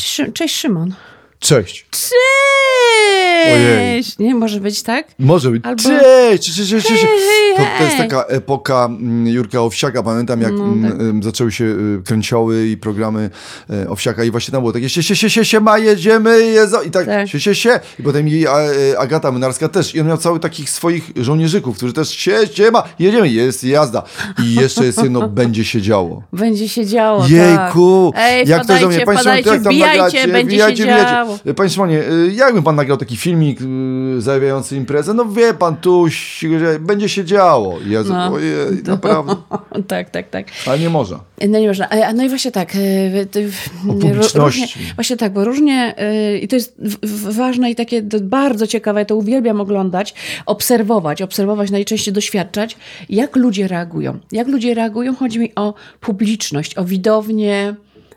Szy- Cześć Szymon. Cześć. Cześć! Ojej. Nie może być tak? Może być. Albo- Cześć, cześć, cześć, cześć. Hej, To, to jest taka epoka mm, Jurka Owsiaka. Pamiętam, jak No, mm, tak. zaczęły się y, kręcioły i programy e, Owsiaka i właśnie tam było takie się, się, się, się, się ma, jedziemy, jezo. I tak, Tak. się, się, się. I potem a, e, Agata Mynarska też. I on miał cały takich swoich żołnierzyków, którzy też się, się ma, jedziemy, jest jazda. I jeszcze jest jedno, będzie się działo. Będzie się działo. Jejku! Tak. Ej, jak do mnie, wpadajcie, panie Szymonie, wpadajcie, to jak tam nagracie, będzie się działo. E, Panie Szymonie, y, jakby pan nagrał taki filmik y, zajawiający imprezę? No wie pan, tu będzie się działo. Ja No. ojej, naprawdę. tak, tak, tak. Ale nie można. No nie można. E, No i właśnie tak. e, O publiczności. Różnie, właśnie tak, bo różnie, e, i to jest ważne i takie bardzo ciekawe, ja to uwielbiam oglądać, obserwować, obserwować, najczęściej doświadczać, jak ludzie reagują. Jak ludzie reagują, chodzi mi o publiczność, o widownię,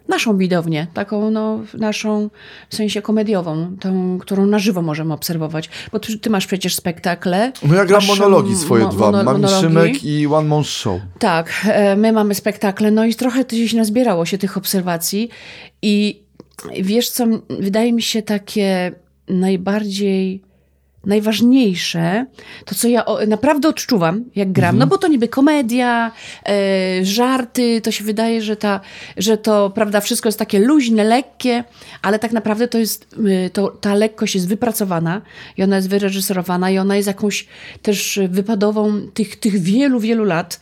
naszą widownię, taką no, naszą w sensie komediową, tą, którą na żywo możemy obserwować. Bo ty, ty masz przecież spektakle. No ja gram monologi swoje mo- dwa. Mam. Szymek i One Man Show. Tak, e, my mamy spektakle, no i trochę to się nazbierało się tych obserwacji i wiesz co, wydaje mi się takie najbardziej najważniejsze, to co ja o, naprawdę odczuwam, jak gram, no bo to niby komedia, e, żarty, to się wydaje, że, ta, że to, prawda, wszystko jest takie luźne, lekkie, ale tak naprawdę to jest, y, to, ta lekkość jest wypracowana i ona jest wyreżyserowana i ona jest jakąś też wypadową tych, tych wielu, wielu lat.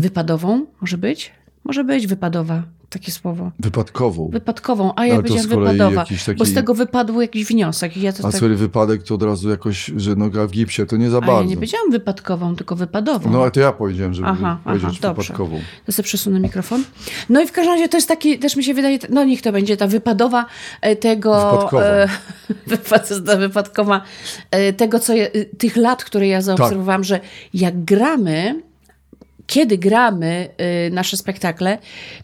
Wypadową może być? Może być wypadowa, takie słowo. Wypadkową. Wypadkową, a ja Ale to powiedziałam wypadowa, taki- bo z tego wypadł jakiś wniosek. Ja A tak, sorry, wypadek to od razu jakoś, że noga w gipsie, to nie za a ja bardzo. nie powiedziałam wypadkową, tylko wypadową. No ale to ja powiedziałem, żeby Aha, powiedzieć aha, dobrze. wypadkową. To sobie przesunę mikrofon. No i w każdym razie to jest taki, też mi się wydaje, no niech to będzie ta wypadowa e, tego... Wypadkowa. E, wypadkowa e, tego, co ja, e, tych lat, które ja zaobserwowałam, że jak gramy, kiedy gramy e, nasze spektakle,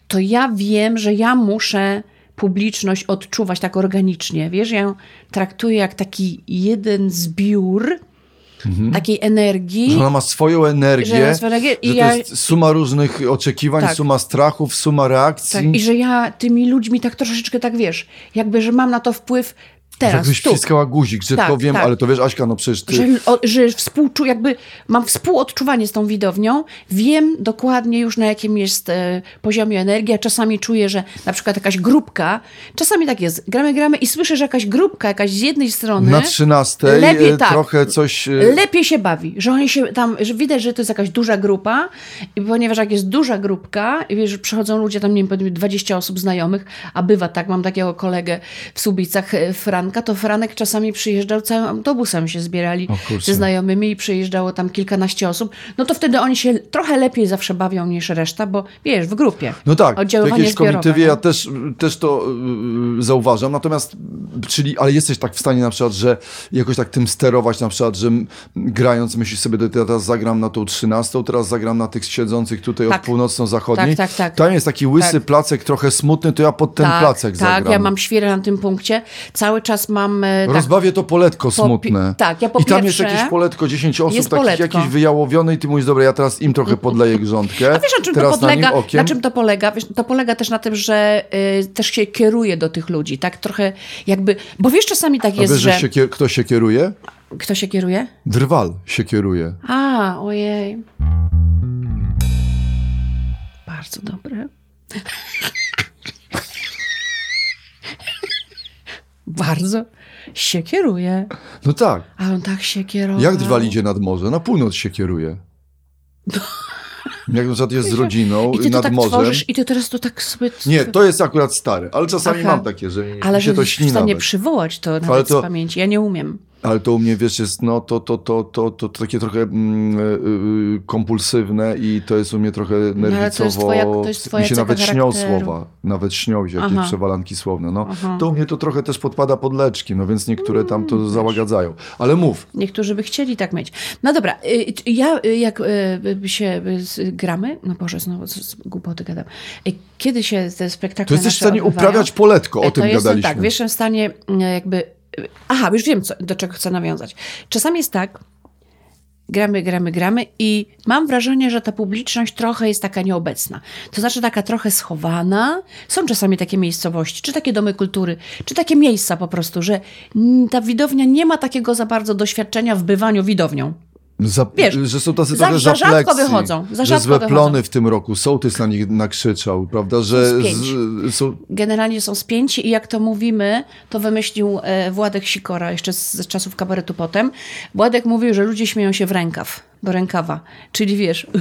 to ja wiem, że ja muszę publiczność odczuwać tak organicznie. Wiesz, ja ją traktuję jak taki jeden zbiór takiej energii. Że ona ma swoją energię, Że swoją energię i że ja- to jest suma różnych oczekiwań, Tak. suma strachów, suma reakcji. Tak, i że ja tymi ludźmi tak troszeczkę tak wiesz, jakby, że mam na to wpływ teraz, Jakbyś tu. wciskała guzik, że Tak, tylko wiem, tak. ale to wiesz, Aśka, no przecież ty... Że, o, że współczu, jakby mam współodczuwanie z tą widownią, wiem dokładnie już na jakim jest e, poziomie energii, a czasami czuję, że na przykład jakaś grupka, czasami tak jest, gramy, gramy i słyszę, że jakaś grupka, jakaś z jednej strony Na trzynastej lepiej e, tak. trochę coś... e, lepiej się bawi, że oni się tam, że widać, że to jest jakaś duża grupa i ponieważ jak jest duża grupka i wiesz, przychodzą ludzie, tam nie wiem, powiedzmy 20 osób znajomych, a bywa tak, mam takiego kolegę w Subicach, e, Franka, to Franek czasami przyjeżdżał, całym autobusem się zbierali ze znajomymi i przyjeżdżało tam kilkanaście osób, no to wtedy oni się trochę lepiej zawsze bawią niż reszta, bo wiesz, w grupie. No tak, w Oddziaływanie jakiejś zbiorowe, komitywie no. ja też, też to y, zauważam, natomiast, czyli, ale jesteś tak w stanie na przykład, że jakoś tak tym sterować, na przykład, że grając myślisz sobie, teraz zagram na tą trzynastą, teraz zagram na tych siedzących tutaj Tak. od północno-zachodniej. Tak, tak, tak. Tam jest taki łysy Tak. placek, trochę smutny, to ja pod ten tak, placek tak, zagram. ja mam świerę na tym punkcie. Cały czas mam. e, Tak, Rozbawię to poletko Po smutne. tak, ja po I tam jest jakieś poletko, 10 osób, Jest takich poletko. jakiś wyjałowiony i ty mówisz, dobra, ja teraz im trochę podleję grządkę. A wiesz, na czym to podlega? Na, Na, czym to polega? Wiesz, to polega też na tym, że y, też się kieruje do tych ludzi, tak trochę jakby, bo wiesz, czasami tak A jest, wiesz, że... że się, kto się kieruje? Kto się kieruje? Drwal się kieruje. A, ojej. Bardzo dobre. Bardzo się kieruje. No tak. A on tak się kierował. Jak drwal idzie nad morze? Na północ się kieruje. Jak na przykład jest z rodziną I ty nad tak morzem. tworzysz i ty teraz to tak sobie... Nie, to jest akurat stare, ale czasami Aha. mam takie, że Ale mi się to w śni stanie nawet. przywołać to nawet Ale to- z pamięci. Ja nie umiem. Ale to u mnie, wiesz, jest no, to, to, to, to, to, to takie trochę mm, y, kompulsywne i to jest u mnie trochę nerwicowo. to jest twoja- to jest twoja mi się nawet śnią charakteru. słowa, nawet śnią się jakieś Aha. przewalanki słowne. No, Aha. to u mnie to trochę też podpada pod leczki, no więc niektóre tam Mm, to załagadzają. Ale mów, Niektórzy by chcieli tak mieć. No dobra, y, ja y, jak y, się y, z- gramy, no Boże, znowu z- głupoty gadam. Kiedy się te spektakle to jesteś w stanie odbywają, uprawiać poletko, o to tym jestem gadaliśmy. tak, wiesz, w stanie jakby... Aha, już wiem, co, do czego chcę nawiązać. Czasami jest tak, gramy, gramy, gramy i mam wrażenie, że ta publiczność trochę jest taka nieobecna. To znaczy taka trochę schowana. Są czasami takie miejscowości, czy takie domy kultury, czy takie miejsca po prostu, że ta widownia nie ma takiego za bardzo doświadczenia w bywaniu widownią. Za, Wiesz, że są tacy za- trochę za rzadko wychodzą, za że rzadko złe wychodzą. plony w tym roku, sołtys na nich nakrzyczał, prawda, że Są z, są, Generalnie są spięci i jak to mówimy, to wymyślił e, Władek Sikora jeszcze z, z czasów kabaretu potem. Władek mówił, że ludzie śmieją się w rękaw, do rękawa. Czyli wiesz...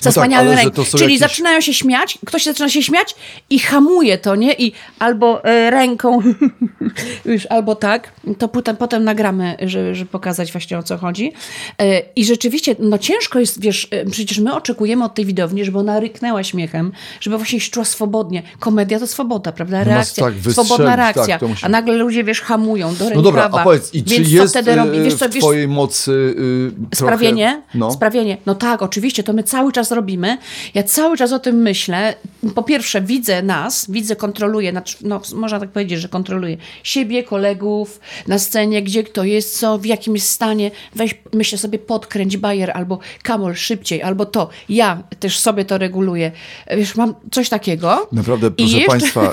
Zasłaniają ale że ręk. to są Czyli jakieś- zaczynają się śmiać, ktoś zaczyna się śmiać i hamuje to, nie? I albo e, ręką, już, albo tak. To potem, potem nagramy, żeby, żeby pokazać właśnie o co chodzi. E, I rzeczywiście, no ciężko jest, wiesz, e, przecież my oczekujemy od tej widowni, żeby ona ryknęła śmiechem, żeby właśnie się czuła swobodnie. Komedia to swoboda, prawda? Reakcja, tak wystrzelić, swobodna tak, reakcja. to musi- A nagle ludzie, wiesz, hamują do rękawa. No dobra, a powiedz, i czy jest wtedy robi? Wiesz co, w twojej mocy y, trochę- Sprawienie? No. Sprawienie. No tak, oczywiście, to my cały czas robimy. Ja cały czas o tym myślę. Po pierwsze, widzę nas, widzę, kontroluję, no, można tak powiedzieć, że kontroluję siebie, kolegów na scenie, gdzie kto jest, co, w jakim jest stanie. Weź, myślę sobie, podkręć bajer albo kamol szybciej, albo to. Ja też sobie to reguluję. Wiesz, mam coś takiego. Naprawdę, proszę jeszcze- Państwa,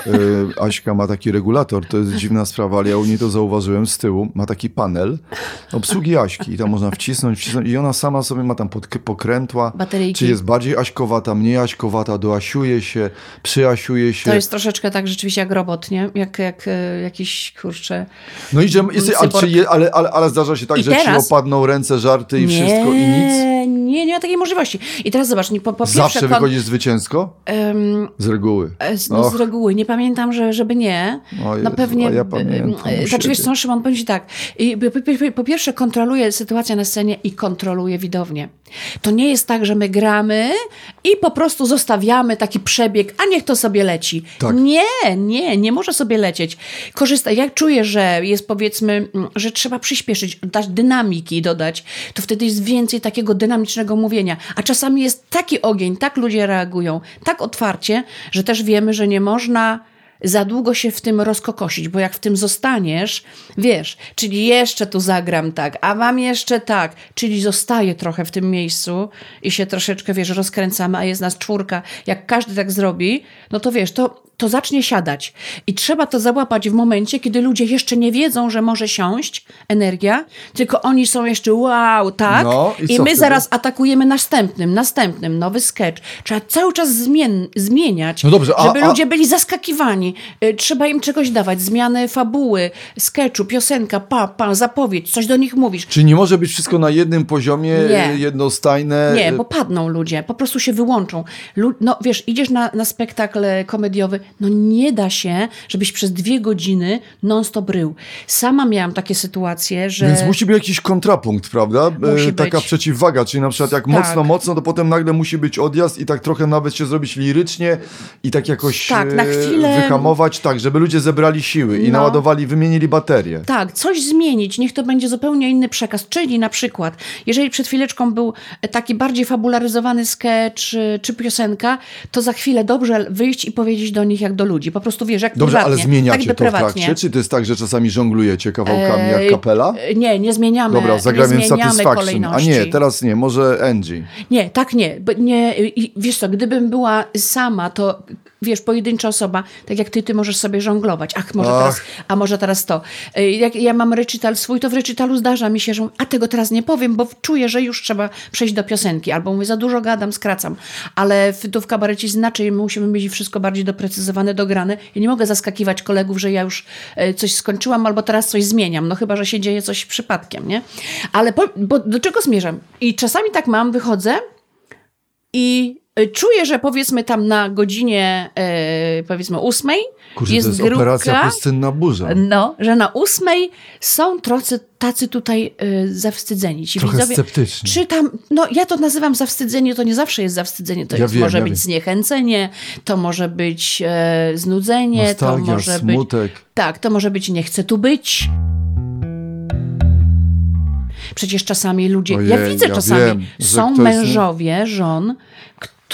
y, Aśka ma taki regulator, to jest dziwna sprawa, ale ja u niej to zauważyłem z tyłu. Ma taki panel obsługi Aśki i tam można wcisnąć, wcisnąć i ona sama sobie ma tam pod, pokrętła, Czy jest bardziej Aśkowata, mniej Aśkowata, doasiuje się, przyasiuje się. To jest troszeczkę tak rzeczywiście jak robot, nie? Jak, jak e, jakiś, kurczę... No i że ale, ale, ale, ale zdarza się tak, I że ci teraz- opadną ręce, żarty i wszystko i nic? Nie, nie ma takiej możliwości. I teraz zobacz, nie, po, po Zawsze pierwsze... kon- wychodzisz zwycięsko? em, Z reguły. e, z- no, z reguły. Nie pamiętam, że, żeby nie. O no Jezu, pewnie... a ja pamiętam e, Znaczy wiesz co, Szymon, powiem ci tak. I, po, po, po pierwsze kontroluję sytuację na scenie i kontroluję widownię. To nie jest tak, że my gramy i po prostu zostawiamy taki przebieg, a niech to sobie leci. Tak. Nie, nie, nie może sobie lecieć. Korzystaj. Jak czuję, że jest powiedzmy, mm, że trzeba przyspieszyć, dać dynamiki dodać, to wtedy jest więcej takiego dynamicznego mówienia. A czasami jest taki ogień, tak ludzie reagują, tak otwarcie, że też wiemy, że nie można za długo się w tym rozkokosić, bo jak w tym zostaniesz, wiesz, czyli jeszcze tu zagram tak, a wam jeszcze tak, czyli zostaje trochę w tym miejscu i się troszeczkę, wiesz, rozkręcamy, a jest nas czwórka, jak każdy tak zrobi, no to wiesz, to, to zacznie siadać. I trzeba to załapać w momencie, kiedy ludzie jeszcze nie wiedzą, że może siąść energia, tylko oni są jeszcze wow, tak, No, i i my wtedy? zaraz atakujemy następnym, następnym, nowy sketch. Trzeba cały czas zmien, zmieniać, No dobrze, a- żeby a- ludzie byli zaskakiwani. Y, Trzeba im czegoś dawać, zmiany fabuły, sketchu, piosenka, pa, pa, zapowiedź, coś do nich mówisz. Czyli nie może być wszystko na jednym poziomie, Nie. y, jednostajne? Nie, y, bo padną ludzie, po prostu się wyłączą. Lu- no wiesz, idziesz na, na spektakl komediowy, no nie da się, żebyś przez dwie godziny non-stop rył. Sama miałam takie sytuacje, że... Więc musi być jakiś kontrapunkt, prawda? Musi E, Taka być. przeciwwaga, czyli na przykład jak Tak. mocno, mocno, to potem nagle musi być odjazd i tak trochę nawet się zrobić lirycznie i tak jakoś Tak, na e, chwilę- wyhamować, tak, żeby ludzie zebrali siły i No. naładowali, wymienili baterię. Tak, coś zmienić, niech to będzie zupełnie inny przekaz. Czyli na przykład, jeżeli przed chwileczką był taki bardziej fabularyzowany sketch czy, piosenka, to za chwilę dobrze wyjść i powiedzieć do nich jak do ludzi. Po prostu wiesz, jak Dobrze, ale prywatnie, zmieniacie tak to w trakcie? Czy to jest tak, że czasami żonglujecie kawałkami jak Eee, kapela? Nie, nie zmieniamy. Dobra, zagramy nie zmieniamy Satisfaction. A nie, teraz nie, może Angie. Nie, tak nie. Bo nie wiesz co, gdybym była sama, to wiesz, pojedyncza osoba, tak jak ty, ty możesz sobie żonglować. Ach, może Ach. teraz, a może teraz to. Jak ja mam recital swój, to w recitalu zdarza mi się, że a tego teraz nie powiem, bo czuję, że już trzeba przejść do piosenki. Albo mówię, za dużo gadam, skracam. Ale w, tu w kabarecie inaczej, my musimy mieć wszystko bardziej doprecyzowane, dograne. Ja nie mogę zaskakiwać kolegów, że ja już e, coś skończyłam, albo teraz coś zmieniam. No chyba, że się dzieje coś przypadkiem, nie? Ale po, bo do czego zmierzam? I czasami tak mam, wychodzę, i czuję, że powiedzmy tam na godzinie e, powiedzmy ósmej Kurczę, jest to jest grupka, operacja pustynna burza. no, że na ósmej są trocy, tacy tutaj y, zawstydzeni. Ci Trochę widzowie, sceptyczni. Czy tam, no ja to nazywam zawstydzenie, to nie zawsze jest zawstydzenie, to Ja jest, wiem, może ja być wiem. zniechęcenie, to może być e, znudzenie, Nostalgia, to może być... smutek. Tak, to może być nie chcę tu być. Przecież czasami ludzie, ja Ojej, widzę ja czasami, wiem, są ktoś mężowie, żon,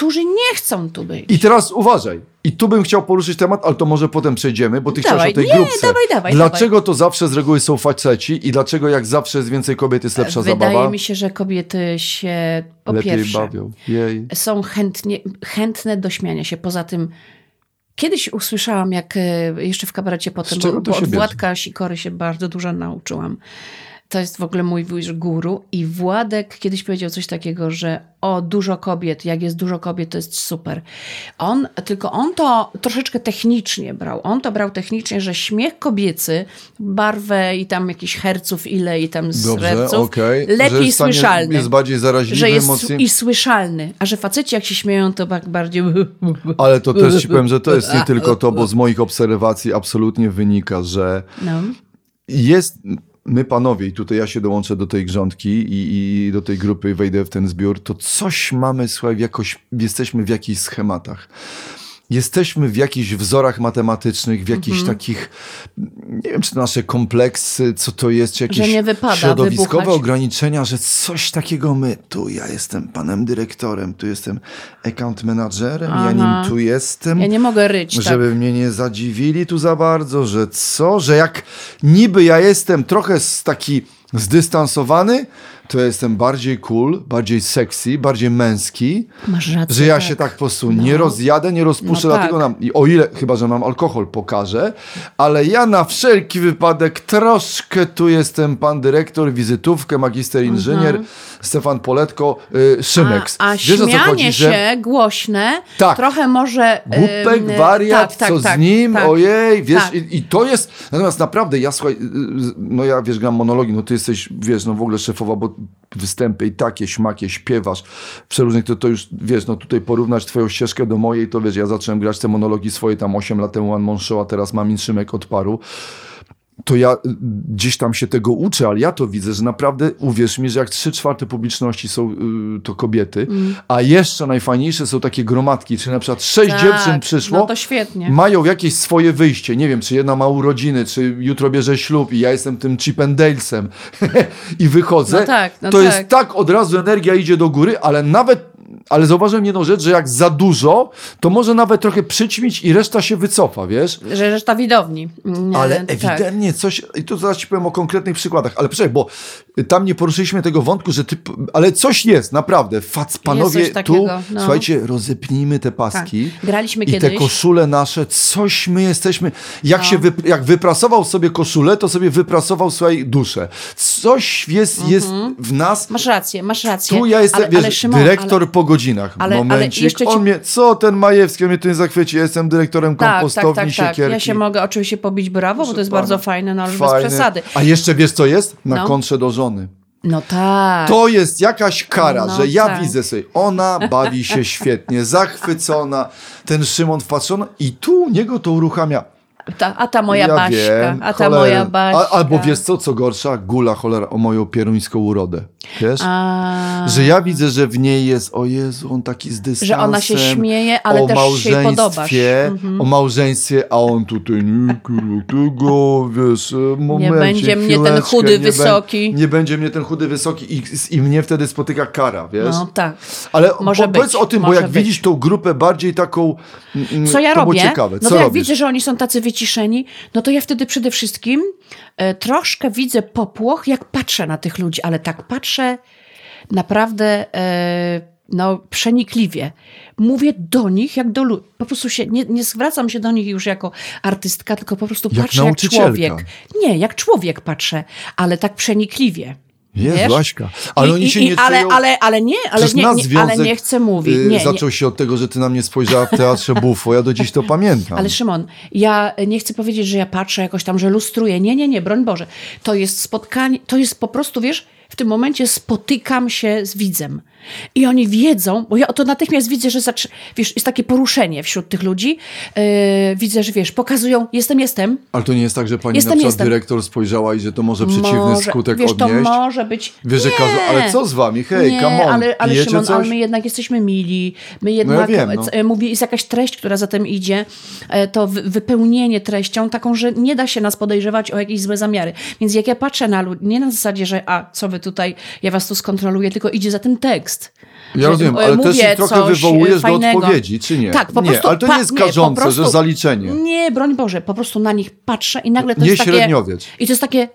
którzy nie chcą tu być. I teraz uważaj. I tu bym chciał poruszyć temat, ale to może potem przejdziemy, bo ty Dawaj, chciałeś o tej nie, grupce. dawaj, dawaj, dlaczego to zawsze z reguły są faceci i dlaczego jak zawsze jest więcej kobiet, jest lepsza Wydaje zabawa? mi się, że kobiety się po Lepiej pierwsze bawią. Jej. są chętnie, chętne do śmiania się. Poza tym kiedyś usłyszałam, jak e, jeszcze w kabarecie potem, bo, bo od? Władka Sikory się bardzo dużo nauczyłam. To jest w ogóle mój wuj guru i Władek kiedyś powiedział coś takiego, że o, dużo kobiet, jak jest dużo kobiet, to jest super. On, tylko on to troszeczkę technicznie brał. On to brał technicznie, że śmiech kobiecy, barwę i tam jakichś herców ile i tam okej. Że lepiej stanie- słyszalny Jest bardziej zaraźliwy, że jest mocniej. i słyszalny, a że faceci jak się śmieją, to tak bardziej... Ale to też ci powiem, że to jest nie tylko to, bo z moich obserwacji absolutnie wynika, że No. jest, my panowie, i tutaj ja się dołączę do tej grządki i, i do tej grupy, wejdę w ten zbiór, to coś mamy, słuchaj, jakoś, jesteśmy w jakichś schematach. Jesteśmy w jakichś wzorach matematycznych, w jakichś Mhm. takich, nie wiem, czy to nasze kompleksy, co to jest, czy jakieś wypada środowiskowe wybuchać. ograniczenia, że coś takiego my, tu ja jestem panem dyrektorem, tu jestem account managerem, ja Aha. nim tu jestem Ja nie mogę ryć, tak. żeby mnie nie zadziwili tu za bardzo, że co, że jak niby ja jestem trochę z taki zdystansowany, to ja jestem bardziej cool, bardziej sexy, bardziej męski, Masz rację. że ja tak. się tak po prostu nie rozjadę, nie rozpuszczę, No dlatego tak. nam, i o ile, chyba, że mam alkohol, pokażę, ale ja na wszelki wypadek troszkę tu jestem pan dyrektor, wizytówkę, magister inżynier, Stefan Poletko, y, Szymex. A, a Wiesz śmianie chodzi, się głośne Tak. trochę może... Głupek, em, wariat, tak, tak, co z nim, tak. ojej, wiesz, i, i to jest, natomiast naprawdę, ja słuchaj, y, y, no ja, wiesz, gram monologi, no ty jesteś, wiesz, no w ogóle szefowa, bo występy i takie, śmakie, śpiewasz, przeróżnych, to, to już, wiesz, no tutaj porównać twoją ścieżkę do mojej, to wiesz, ja zacząłem grać te monologi swoje tam 8 lat temu, One Man Show, a teraz mam Inszymek od paru, to ja y, gdzieś tam się tego uczę, ale ja to widzę, że naprawdę, uwierz mi, że jak trzy czwarte publiczności są y, to kobiety, a jeszcze najfajniejsze są takie gromadki, czy na przykład sześć Tak, dziewczyn przyszło, No to świetnie. mają jakieś swoje wyjście, nie wiem, czy jedna ma urodziny, czy jutro bierze ślub i ja jestem tym Chip Dalesem i wychodzę, No tak, no to tak. jest tak, od razu energia idzie do góry, ale nawet ale zauważyłem jedną rzecz, że jak za dużo, to może nawet trochę przyćmić i reszta się wycofa, wiesz? Że reszta widowni. Mm, Ale tak. ewidentnie coś, i tu zaraz ci powiem o konkretnych przykładach, ale poczekaj, bo tam nie poruszyliśmy tego wątku, że ty, ale coś jest, naprawdę, fac, panowie, takiego, tu, no. słuchajcie, rozepnijmy te paski. Tak. Graliśmy I te kiedyś. koszule nasze, coś my jesteśmy, jak No. się, wy, jak wyprasował sobie koszulę, to sobie wyprasował swoją duszę. Coś jest, jest w nas, Masz rację, masz rację. tu ja jestem, ale, wiesz, ale Szymon, dyrektor po godzinach. ale- ale Momencik, jeszcze ci- on mnie, co ten Majewski, on mnie tu nie zachwyci, ja jestem dyrektorem Tak, tak, kompostowni, tak, tak. siekierki. Ja się mogę oczywiście pobić brawo, bo to jest pana. bardzo fajne, no ale bez przesady. A jeszcze wiesz co jest? Na No. kontrze do żony. No tak. To jest jakaś kara, No że ja tak. widzę sobie, ona bawi się świetnie, zachwycona, ten Szymon wpatrzony i tu niego to uruchamia. Ta, a ta moja ja Baśka, wiem, a ta cholera. moja Baśka. A, albo wiesz co, co gorsza? Gula cholera o moją pieruńską urodę. Wiesz? A, Że ja widzę, że w niej jest, o Jezu, on taki z dystansem. Że ona się śmieje, ale też się jej podobasz. małżeństwie, Mhm. O małżeństwie, a on tutaj, nie, tego, wiesz, momencie, będzie mnie ten chudy, nie wysoki. Nie będzie mnie ten chudy, wysoki i, i mnie wtedy spotyka kara, wiesz? No tak. Ale Może po, powiedz o tym, bo jak być. widzisz tą grupę bardziej taką, mm, Co ja to robię? było ciekawe. No Co to jak robisz? widzę, że oni są tacy wyciszeni, no to ja wtedy przede wszystkim e, troszkę widzę popłoch, jak patrzę na tych ludzi, ale tak patrzę naprawdę e, no, przenikliwie. Mówię do nich jak do ludzi. Po prostu się, nie, nie zwracam się do nich już jako artystka, tylko po prostu Jak patrzę jak człowiek. Nie, jak człowiek patrzę, ale tak przenikliwie. Jezu, wiesz? Aśka. Ale I- oni się i- nie ale, czują... ale, ale nie, ale Przecież nie, nie, związek, ale nie chcę mówić. y, Nie, nie. zaczął się od tego, że ty na mnie spojrzała w teatrze Bufo. Ja do dziś to pamiętam. Ale Szymon, ja nie chcę powiedzieć, że ja patrzę jakoś tam, że lustruję. Nie, nie, nie, broń Boże. To jest spotkanie, to jest po prostu, wiesz, w tym momencie spotykam się z widzem. I oni wiedzą, bo ja to natychmiast widzę, że wiesz, jest takie poruszenie wśród tych ludzi. Yy, widzę, że wiesz, pokazują, jestem, jestem. Ale to nie jest tak, że pani Jestem, na przykład jestem. dyrektor spojrzała i że to może przeciwny może, skutek wiesz, to odnieść? może być. Wiesz, nie, każdy, ale co z wami? Hej, nie, come on, ale, ale Szymon, coś? ale my jednak jesteśmy mili. My jednak, wiem, no. c- mówię, jest jakaś treść, która za tym idzie, e, to wy- wypełnienie treścią taką, że nie da się nas podejrzewać o jakieś złe zamiary. Więc jak ja patrzę na ludzi, nie na zasadzie, że a, co wy tutaj, ja was tu skontroluję, tylko idzie za tym tekst. Ja rozumiem, ale też mówię ich trochę wywołujesz do fajnego. odpowiedzi, czy nie? Tak, po nie, prostu ale to nie jest karzące, prostu- że zaliczenie. Nie, broń Boże, po prostu na nich patrzę i nagle to Nie jest takie... średniowiec. I to jest takie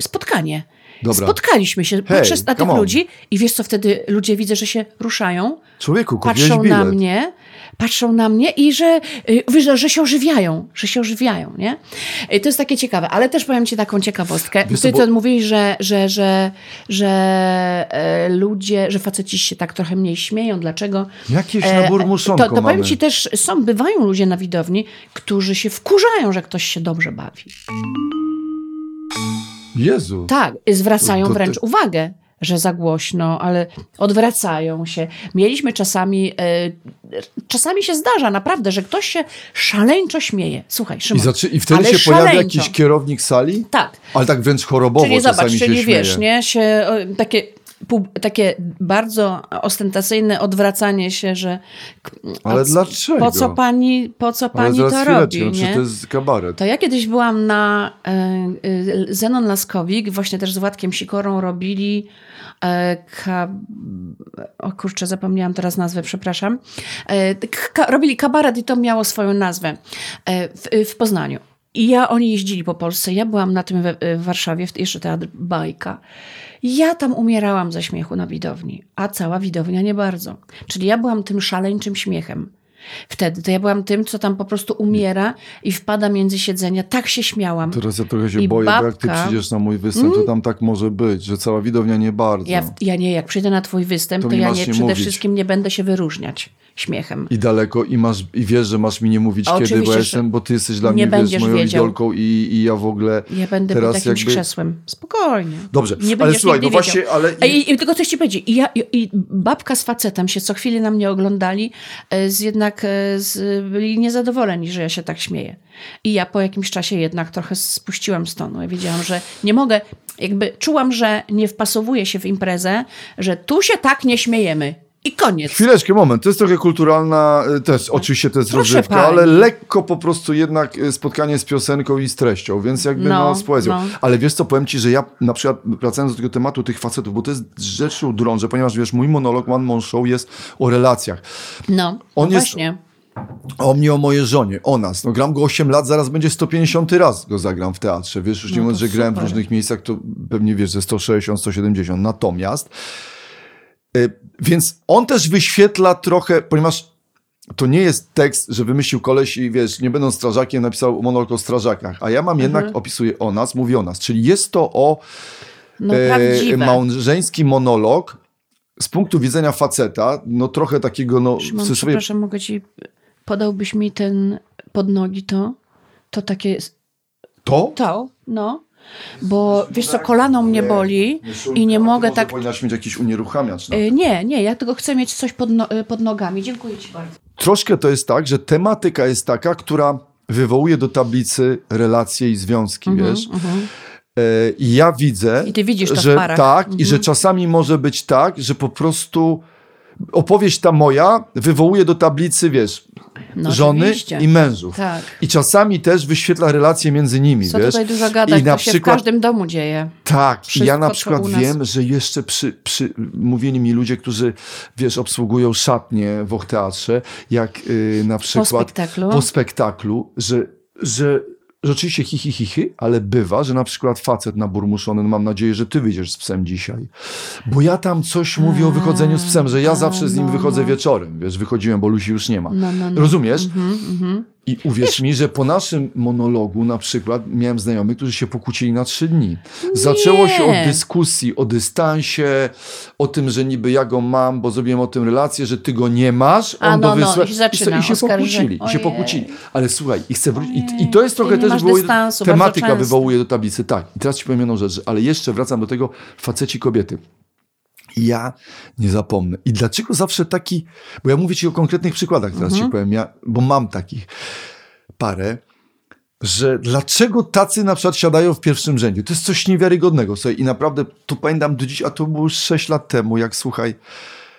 spotkanie. Dobra. Spotkaliśmy się, patrzę na tych on. ludzi i wiesz co, wtedy ludzie widzę, że się ruszają, Człowieku, patrzą na mnie, patrzą na mnie i że, y, że, że się ożywiają, że się ożywiają, nie? I to jest takie ciekawe, ale też powiem ci taką ciekawostkę. Wiesz Ty bo- to mówiłeś, że, że, że, że e, ludzie, że faceci się tak trochę mniej śmieją. Dlaczego? Jakieś E, nabór muszonko To, to powiem ci też, są, bywają ludzie na widowni, którzy się wkurzają, że ktoś się dobrze bawi. Jezu. Tak, zwracają wręcz uwagę, że za głośno, ale odwracają się. Mieliśmy czasami, e, czasami się zdarza naprawdę, że ktoś się szaleńczo śmieje. Słuchaj, I, Szymon, zaczy... I wtedy się pojawia szaleńczo. jakiś kierownik sali? Tak, Ale tak wręcz chorobowo czyli czasami zobacz, się czyli śmieje. wiesz, nie, się o, takie, takie bardzo ostentacyjne odwracanie się, że Ale dlaczego? Po co pani, po co pani to robi, czy nie? to jest kabaret? To ja kiedyś byłam na e, Zenon Laskowik, właśnie też z Władkiem Sikorą robili e, ka, o kurczę, zapomniałam teraz nazwę, przepraszam. Ka, robili kabaret i to miało swoją nazwę w, w Poznaniu. I ja, oni jeździli po Polsce, ja byłam na tym we, w Warszawie, w, jeszcze teatr Bajka. Ja tam umierałam ze śmiechu na widowni, a cała widownia nie bardzo. Czyli ja byłam tym szaleńczym śmiechem. Wtedy to ja byłam tym, co tam po prostu umiera i wpada między siedzenia. Tak się śmiałam. Teraz ja trochę się I boję, bo jak ty babka- Mm. przyjdziesz na mój występ, to tam tak może być, że cała widownia nie bardzo. Ja, ja nie, jak przyjdę na twój występ, To to, ja nie, przede mówić. wszystkim nie będę się wyróżniać śmiechem. I daleko, i masz, i wiesz, że masz mi nie mówić kiedy, bo jestem, bo ty jesteś dla nie mnie, wiesz, moją wiedział. idolką i, i ja w ogóle Ja będę teraz jakimś jakby... krzesłem. Spokojnie. Dobrze, Nie ale słuchaj, no właśnie, wiedział. ale... I, i tylko coś ci powiedzieć. I, ja, i, babka z facetem się co chwilę na mnie oglądali, e, z jednak e, z, byli niezadowoleni, że ja się tak śmieję. I ja po jakimś czasie jednak trochę spuściłam z tonu. Ja wiedziałam, że nie mogę, jakby czułam, że nie wpasowuję się w imprezę, że tu się tak nie śmiejemy. I koniec. Chwileczkę, moment. To jest trochę kulturalna y, też, oczywiście to jest Proszę rozrywka, pani. ale lekko po prostu jednak y, spotkanie z piosenką i z treścią, więc jakby no, No, z poezją. no. Ale wiesz co, powiem ci, że ja na przykład wracając do tego tematu tych facetów, bo to jest rzeczą drążę, ponieważ wiesz, mój monolog One Man Show jest o relacjach. No, On no jest- właśnie. O mnie, o mojej żonie, o nas. No gram go 8 lat, zaraz będzie 150 raz go zagram w teatrze. Wiesz, już nie No mówiąc, że grałem w różnych miejscach, to pewnie wiesz, że 160, 170. Natomiast, więc on też wyświetla trochę, ponieważ to nie jest tekst, że wymyślił koleś i wiesz, nie będąc strażakiem, napisał monolog o strażakach. A ja mam jednak, Mhm. opisuję o nas, mówię o nas. Czyli jest to o No e, małżeński monolog z punktu widzenia faceta, no trochę takiego, no Szymon, cudzysłowie, przepraszam, mogę ci... Podałbyś mi ten pod nogi to? To takie... to? To, no. Bo wiesz co, kolano mnie boli i nie mogę tak... powinnaś mieć jakiś unieruchamiacz. No. Y, Nie, nie, ja tylko chcę mieć coś pod, no, y, pod nogami. Dziękuję ci bardzo. Troszkę to jest tak, że tematyka jest taka, która wywołuje do tablicy relacje i związki, wiesz. E, I ja widzę, Mhm, I ty widzisz to w że tak, i Mhm. że czasami może być tak, że po prostu opowieść ta moja wywołuje do tablicy, wiesz, No żony oczywiście. i mężów. Tak. I czasami też wyświetla relacje między nimi, Co wiesz. tutaj dużo gadać, I na to się przykład w każdym domu dzieje. Tak, i Wszystko, ja na przykład wiem, że jeszcze przy, przy, mówili mi ludzie, którzy, wiesz, obsługują szatnie w teatrze, jak y, na przykład spektaklu? po spektaklu, że, że rzeczywiście hi, hi, hi, hi, ale bywa, że na przykład facet na burmuszony, no mam nadzieję, że ty wyjdziesz z psem dzisiaj, bo ja tam coś mówię o wychodzeniu z psem, że ja a, zawsze z nim no, wychodzę no. wieczorem, wiesz, wychodziłem, bo Lusi już nie ma. No. Rozumiesz? Mhm, mhm. I uwierz mi, że po naszym monologu na przykład miałem znajomych, którzy się pokłócili na trzy dni. Zaczęło się od dyskusji o dystansie, o tym, że niby ja go mam, bo zrobiłem o tym relację, że ty go nie masz. A, on no, go no, wysła- i się zaczyna I się pokłócili. I się pokłócili. Ale słuchaj, i chcę wrócić. I, I to jest trochę nie też wywołuje, dystansu, tematyka wywołuje do tablicy. Tak. I teraz ci powiem jedną rzecz, ale jeszcze wracam do tego faceci kobiety. Ja nie zapomnę. I dlaczego zawsze taki, bo ja mówię ci o konkretnych przykładach, teraz Mhm. ci powiem, ja, bo mam takich parę, że dlaczego tacy na przykład siadają w pierwszym rzędzie. To jest coś niewiarygodnego. Słuchaj, I naprawdę tu pamiętam do dziś, a to było już 6 lat temu, jak słuchaj,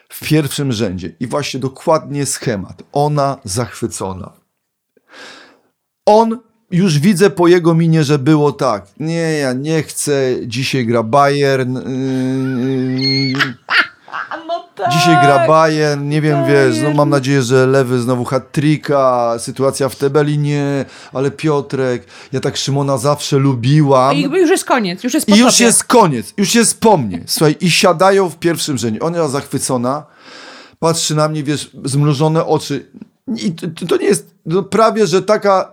w pierwszym rzędzie. I właśnie dokładnie schemat. Ona zachwycona. On już widzę po jego minie, że było tak. Nie, ja nie chcę. Dzisiaj gra Bayern. Yy, No tak. Dzisiaj gra Bayern, nie wiem, wiesz, no mam nadzieję, że Lewy znowu hat-tricka, sytuacja w Tebeli, nie, ale Piotrek, ja tak Szymona zawsze lubiłam. I już jest koniec, już jest po I już tobie. jest koniec, już jest po mnie. Słuchaj, i siadają w pierwszym rzędzie. Ona zachwycona, patrzy na mnie, wiesz, zmrużone oczy. I to, to nie jest no, prawie, że taka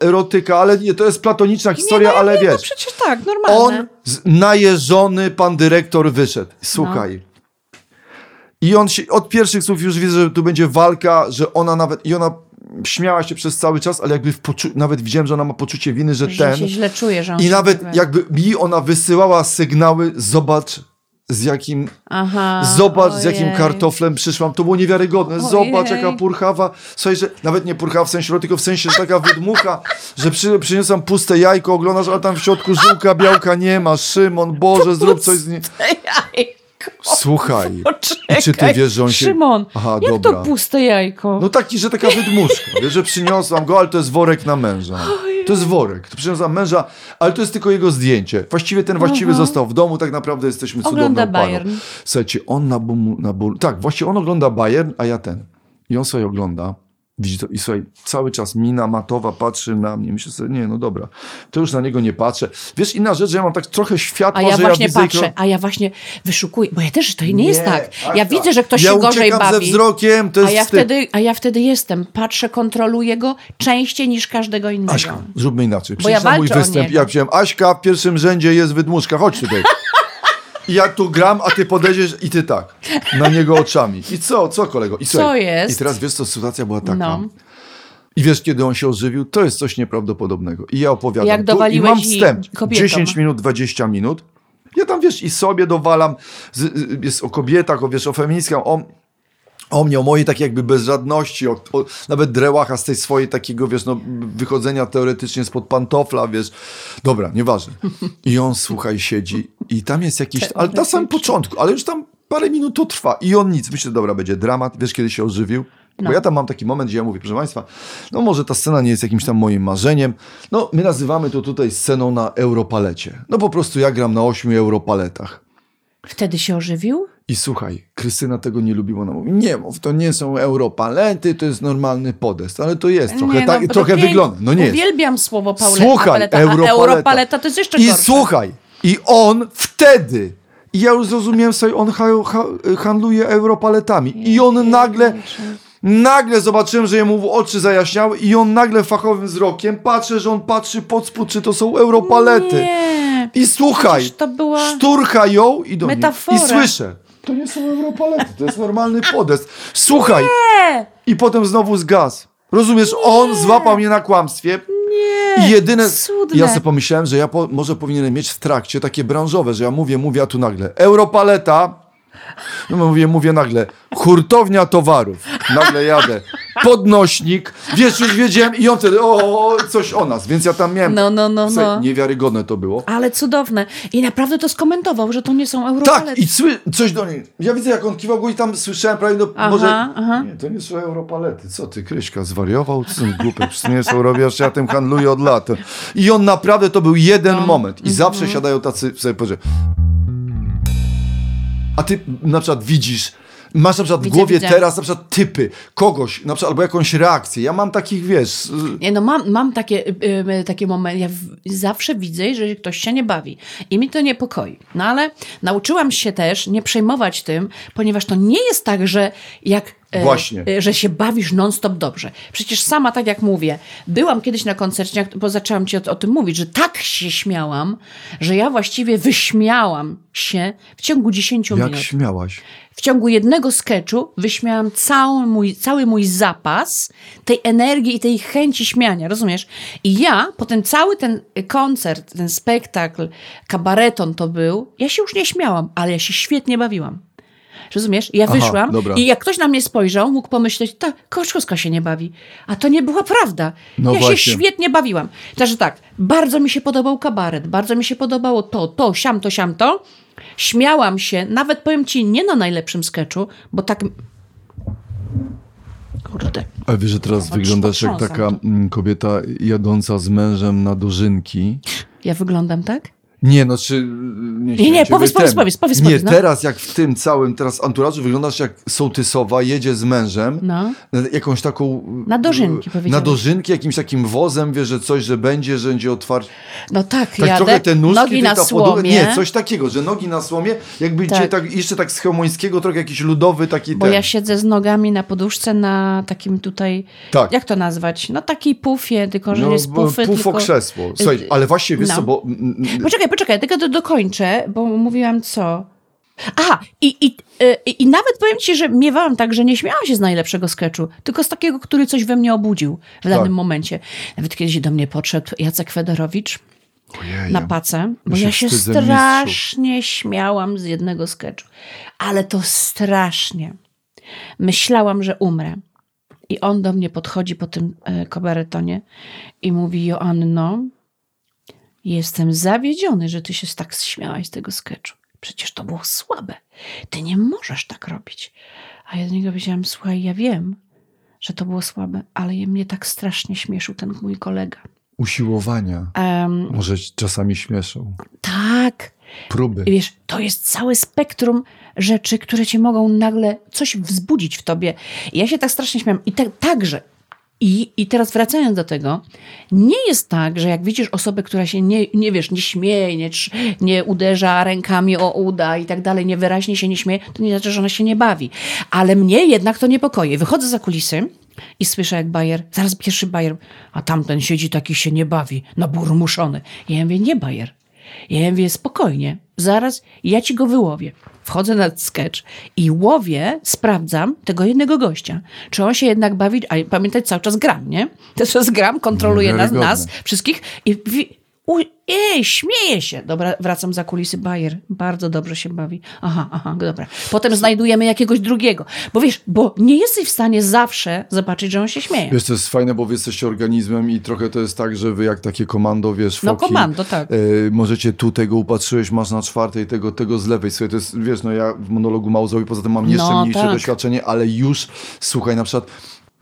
erotyka, ale nie, to jest platoniczna historia, nie, no, ale nie, wiesz. No przecież tak, normalne. On, najeżony pan dyrektor wyszedł. Słuchaj. No. I on się, od pierwszych słów już widzę, że tu będzie walka, że ona nawet, i ona śmiała się przez cały czas, ale jakby nawet widziałem, że ona ma poczucie winy, że, że ten. się źle czuje, że on I nawet jakby mi ona wysyłała sygnały, zobacz z jakim, Aha, zobacz z jakim ojej. kartoflem przyszłam, to było niewiarygodne, Ojej. zobacz jaka purchawa, słuchaj, że nawet nie purchawa w sensie, tylko w sensie, że taka wydmucha, że przy, przyniosłam puste jajko, oglądasz, a tam w środku żyłka, białka nie ma, Szymon, Boże, zrób coś z nim. Słuchaj, Poczekaj. Czy ty wiesz, że on się- Szymon, Aha, jak dobra. to puste jajko? no taki, że taka wydmuszka, wiesz, że przyniosłam go, ale to jest worek na męża. To jest worek, to przyniosłam męża, ale to jest tylko jego zdjęcie. Właściwie ten właściwy został w domu, tak naprawdę jesteśmy cudowną Ogląda parą. Bayern. Słuchajcie, on na bum, na ból, tak, właśnie on ogląda Bayern, a ja ten. I on sobie ogląda, widzi to i słuchaj, cały czas mina matowa patrzy na mnie, myślę sobie, nie, no dobra, to już na niego nie patrzę. Wiesz, inna rzecz, że ja mam tak trochę światła, A ja że właśnie ja widzę... patrzę, a ja właśnie wyszukuję, bo ja też, to nie, jest tak. Ja Agata, widzę, że ktoś ja się gorzej bawi. ze wzrokiem, to jest a ja, wstyd. wtedy, a ja wtedy jestem. Patrzę, kontroluję go częściej niż każdego innego. Aśka, zróbmy inaczej. Bo ja Przyjdź na mój występ. Ja wziąłem Aśka, w pierwszym rzędzie jest wydmuszka, chodź tutaj. Ja tu gram, a ty podejdziesz i ty tak. Na niego oczami. I co, co kolego? I Co jest? I teraz wiesz co, sytuacja była taka. No. I wiesz, kiedy on się ożywił? To jest coś nieprawdopodobnego. I ja opowiadam. Jak tu, I dowaliłeś mam wstęp. kobietom. 10 minut, 20 minut. Ja tam, wiesz, i sobie dowalam. Z, z, jest o kobietach, o, wiesz, o feministkach, o, o mnie, o mojej takiej jakby bezradności, o, o, nawet drełacha z tej swojej takiego, wiesz, no, wychodzenia teoretycznie spod pantofla, wiesz. Dobra, nieważne. I on, słuchaj, siedzi i tam jest jakiś, ale na samym początku, ale już tam parę minut to trwa i on nic. Myślę, dobra, będzie dramat, wiesz, kiedy się ożywił? Bo No. ja tam mam taki moment, gdzie ja mówię, proszę Państwa, no może ta scena nie jest jakimś tam moim marzeniem. No, my nazywamy to tutaj sceną na Europalecie. No po prostu ja gram na ośmiu Europaletach. Wtedy się ożywił? I słuchaj, Krystyna tego nie lubiła. Ona mówi, nie mów, to nie są europalety, to jest normalny podest. Ale to jest, trochę, Nie, tak, no, to trochę pięk- wygląda. No nie jest. Uwielbiam słowo pauleta, Słuchaj, paleta, europaleta. europaleta to jest jeszcze I gorsze. słuchaj, i on wtedy, i ja już zrozumiałem sobie, on ha, ha, handluje europaletami. I on nagle, nagle zobaczyłem, że jemu oczy zajaśniały i on nagle fachowym wzrokiem patrzę, że on patrzy pod spód, czy to są europalety. Nie. I słuchaj, Przecież to była szturcha ją i do mnie. metafora. I słyszę. To nie są europalety, to jest normalny podest. Słuchaj. I potem znowu zgasł. Rozumiesz, on złapał mnie na kłamstwie. Nie. I jedyne. Cudne. Ja sobie pomyślałem, że ja po, może powinienem mieć w trakcie takie branżowe, że ja mówię, mówię, a tu nagle Europaleta. No mówię, mówię nagle, hurtownia towarów. Nagle jadę. Podnośnik. Wiesz, już wiedziałem i on wtedy, o, coś o nas. Więc ja tam miałem. No, no, no, no. Niewiarygodne to było. Ale cudowne. I naprawdę to skomentował, że to nie są europalety. Tak, i sły, coś do niej. Ja widzę, jak on kiwał go i tam słyszałem prawie do. Aha, może. aha. Nie, to nie są europalety. Co ty, Kryśka, zwariował? Co głupek? Przecież nie są robiasz, ja tym handluję od lat. I on naprawdę to był jeden No. moment. I Mhm. zawsze siadają tacy sobie powie. A ty na przykład widzisz. Masz na przykład w Widzę, głowie widzę. teraz na przykład typy kogoś, na przykład, albo jakąś reakcję. Ja mam takich, wiesz, Nie, no mam, mam takie, y, y, takie momenty, ja w, zawsze widzę, że ktoś się nie bawi i mi to niepokoi. No ale nauczyłam się też nie przejmować tym, ponieważ to nie jest tak, że jak Właśnie. e, że się bawisz non-stop dobrze. Przecież sama, tak jak mówię, byłam kiedyś na koncercie, jak- bo zaczęłam ci o, o tym mówić, że tak się śmiałam, że ja właściwie wyśmiałam się w ciągu 10 jak minut. śmiałaś. W ciągu jednego sketchu wyśmiałam cały mój, cały mój zapas tej energii i tej chęci śmiania, rozumiesz? I ja, potem cały ten koncert, ten spektakl, kabareton to był, ja się już nie śmiałam, ale ja się świetnie bawiłam. Rozumiesz? Ja wyszłam i jak ktoś na mnie spojrzał, mógł pomyśleć, ta Koczkowska się nie bawi. A to nie była prawda. No ja właśnie. się świetnie bawiłam. Także tak, bardzo mi się podobał kabaret, bardzo mi się podobało to, to, siam to, siam to. Śmiałam się, nawet powiem ci, nie na najlepszym sketchu, bo tak Kurde. A wiesz, że teraz Zobacz, wyglądasz jak taka mm, kobieta jadąca z mężem na dożynki. Ja wyglądam tak? Nie, no czy... Nie, Nie, nie, powiedz, powiedz, powiedz, powiedz, Nie, powiedz, no. teraz jak w tym całym teraz anturażu wyglądasz jak sołtysowa, jedzie z mężem, No. jakąś taką... Na dożynki, Na powiedziałeś. dożynki, jakimś takim wozem, wiesz, że coś, że będzie, że będzie otwarcie. No tak, Tak jadę, trochę te nóżki, nogi na słomie. Nie, coś takiego, że nogi na słomie, jakby Tak. tak, jeszcze tak z Chełmońskiego, trochę jakiś ludowy taki Bo ten. ja siedzę z nogami na poduszce na takim tutaj, Tak. jak to nazwać? No takiej pufie, tylko że nie jest pufy, pufo tylko... krzesło. Słuchaj, Y, ale właśnie wiesz no. co, bo... Poczekaj, poczekaj, tylko to dokończę, bo mówiłam co. Aha, i, i, y, i, i nawet powiem ci, że miewałam tak, że nie śmiałam się z najlepszego sketchu, tylko z takiego, który coś we mnie obudził w danym Tak. momencie. Nawet kiedyś do mnie podszedł Jacek Federowicz Ojej, na pacę, bo ja się strasznie śmiałam z jednego sketchu. Ale to strasznie. Myślałam, że umrę. I on do mnie podchodzi po tym e, kabaretonie i mówi: Joanno, jestem zawiedziony, że ty się tak śmiałaś z tego sketchu. Przecież to było słabe. Ty nie możesz tak robić. A ja do niego powiedziałam: Słuchaj, ja wiem, że to było słabe, ale mnie tak strasznie śmieszył ten mój kolega. Usiłowania. Em, Może czasami śmieszą. tak. Próby. Wiesz, to jest całe spektrum rzeczy, które ci mogą nagle coś wzbudzić w tobie. I ja się tak strasznie śmiałam. I te, także. I, I teraz wracając do tego, nie jest tak, że jak widzisz osobę, która się nie, nie wiesz, nie śmieje, nie, nie uderza rękami o uda i tak dalej, niewyraźnie się nie śmieje, to nie znaczy, że ona się nie bawi. Ale mnie jednak to niepokoi. Wychodzę za kulisy i słyszę jak Bajer, zaraz pierwszy Bajer, a tamten siedzi taki się nie bawi, naburmuszony. Ja mówię, nie Bajer. Ja mówię, spokojnie, zaraz ja ci go wyłowię. Wchodzę na sketch i łowię, sprawdzam tego jednego gościa. Czy on się jednak bawi, a pamiętaj, cały czas gram, nie? Cały czas gram, kontroluje nas, nas wszystkich i u, ej, śmieje się. Dobra, wracam za kulisy. Bayer bardzo dobrze się bawi. Aha, aha, dobra. Potem znajdujemy jakiegoś drugiego. Bo wiesz, bo nie jesteś w stanie zawsze zobaczyć, że on się śmieje. Wiesz, to jest fajne, bo wy jesteście organizmem i trochę to jest tak, że wy jak takie komando, wiesz, No, foki, komando, tak. e, możecie tu tego upatrzyłeś, masz na czwartej, tego, tego z lewej. Słuchaj, to jest, wiesz, no ja w monologu Małzowi poza tym mam jeszcze No, mniejsze tak. doświadczenie, ale już, słuchaj, na przykład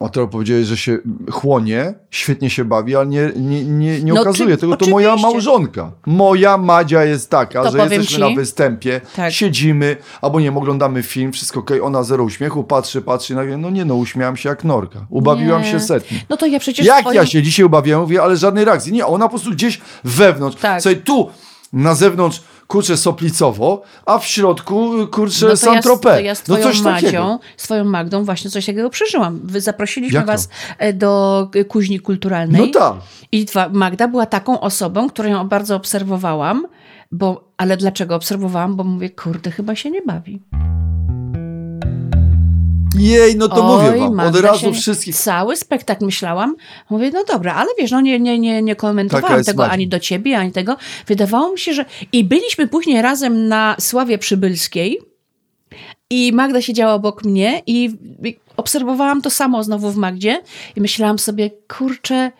o teraz powiedziałeś, że się chłonie, świetnie się bawi, ale nie, nie, nie, nie No, okazuje czy- tego. To moja oczywiście. małżonka. Moja Madzia jest taka, To że jesteśmy ci. na występie, Tak. siedzimy, albo nie wiem, oglądamy film, wszystko okej, ona zero uśmiechu, patrzy, patrzy nagle, no nie no, uśmiałam się jak norka. Ubawiłam Nie. się setnie. No to ja przecież Jak swoim- ja się dzisiaj ubawiłem, mówię, ale żadnej reakcji. Nie, ona po prostu gdzieś wewnątrz. Tak. Słuchaj, tu na zewnątrz kurczę soplicowo, a w środku kurczę No to ja, Saint-Tropez. to ja z no twoją coś takiego. Madzią, z twoją Magdą właśnie coś takiego przeżyłam. Zaprosiliśmy Jak to? was e, do e, kuźni kulturalnej. No tak. I Magda była taką osobą, którą ją bardzo obserwowałam, bo, ale dlaczego obserwowałam? Bo mówię, kurde, chyba się nie bawi. Jej, no to Oj, mówię wam, od razu wszystkich. Cały spektakl myślałam. Mówię, no dobra, ale wiesz, no nie, nie, nie, nie komentowałam tego ani do ciebie, ani tego. Wydawało mi się, że... I byliśmy później razem na Sławie Przybylskiej i Magda siedziała obok mnie i obserwowałam to samo znowu w Magdzie i myślałam sobie, kurczę...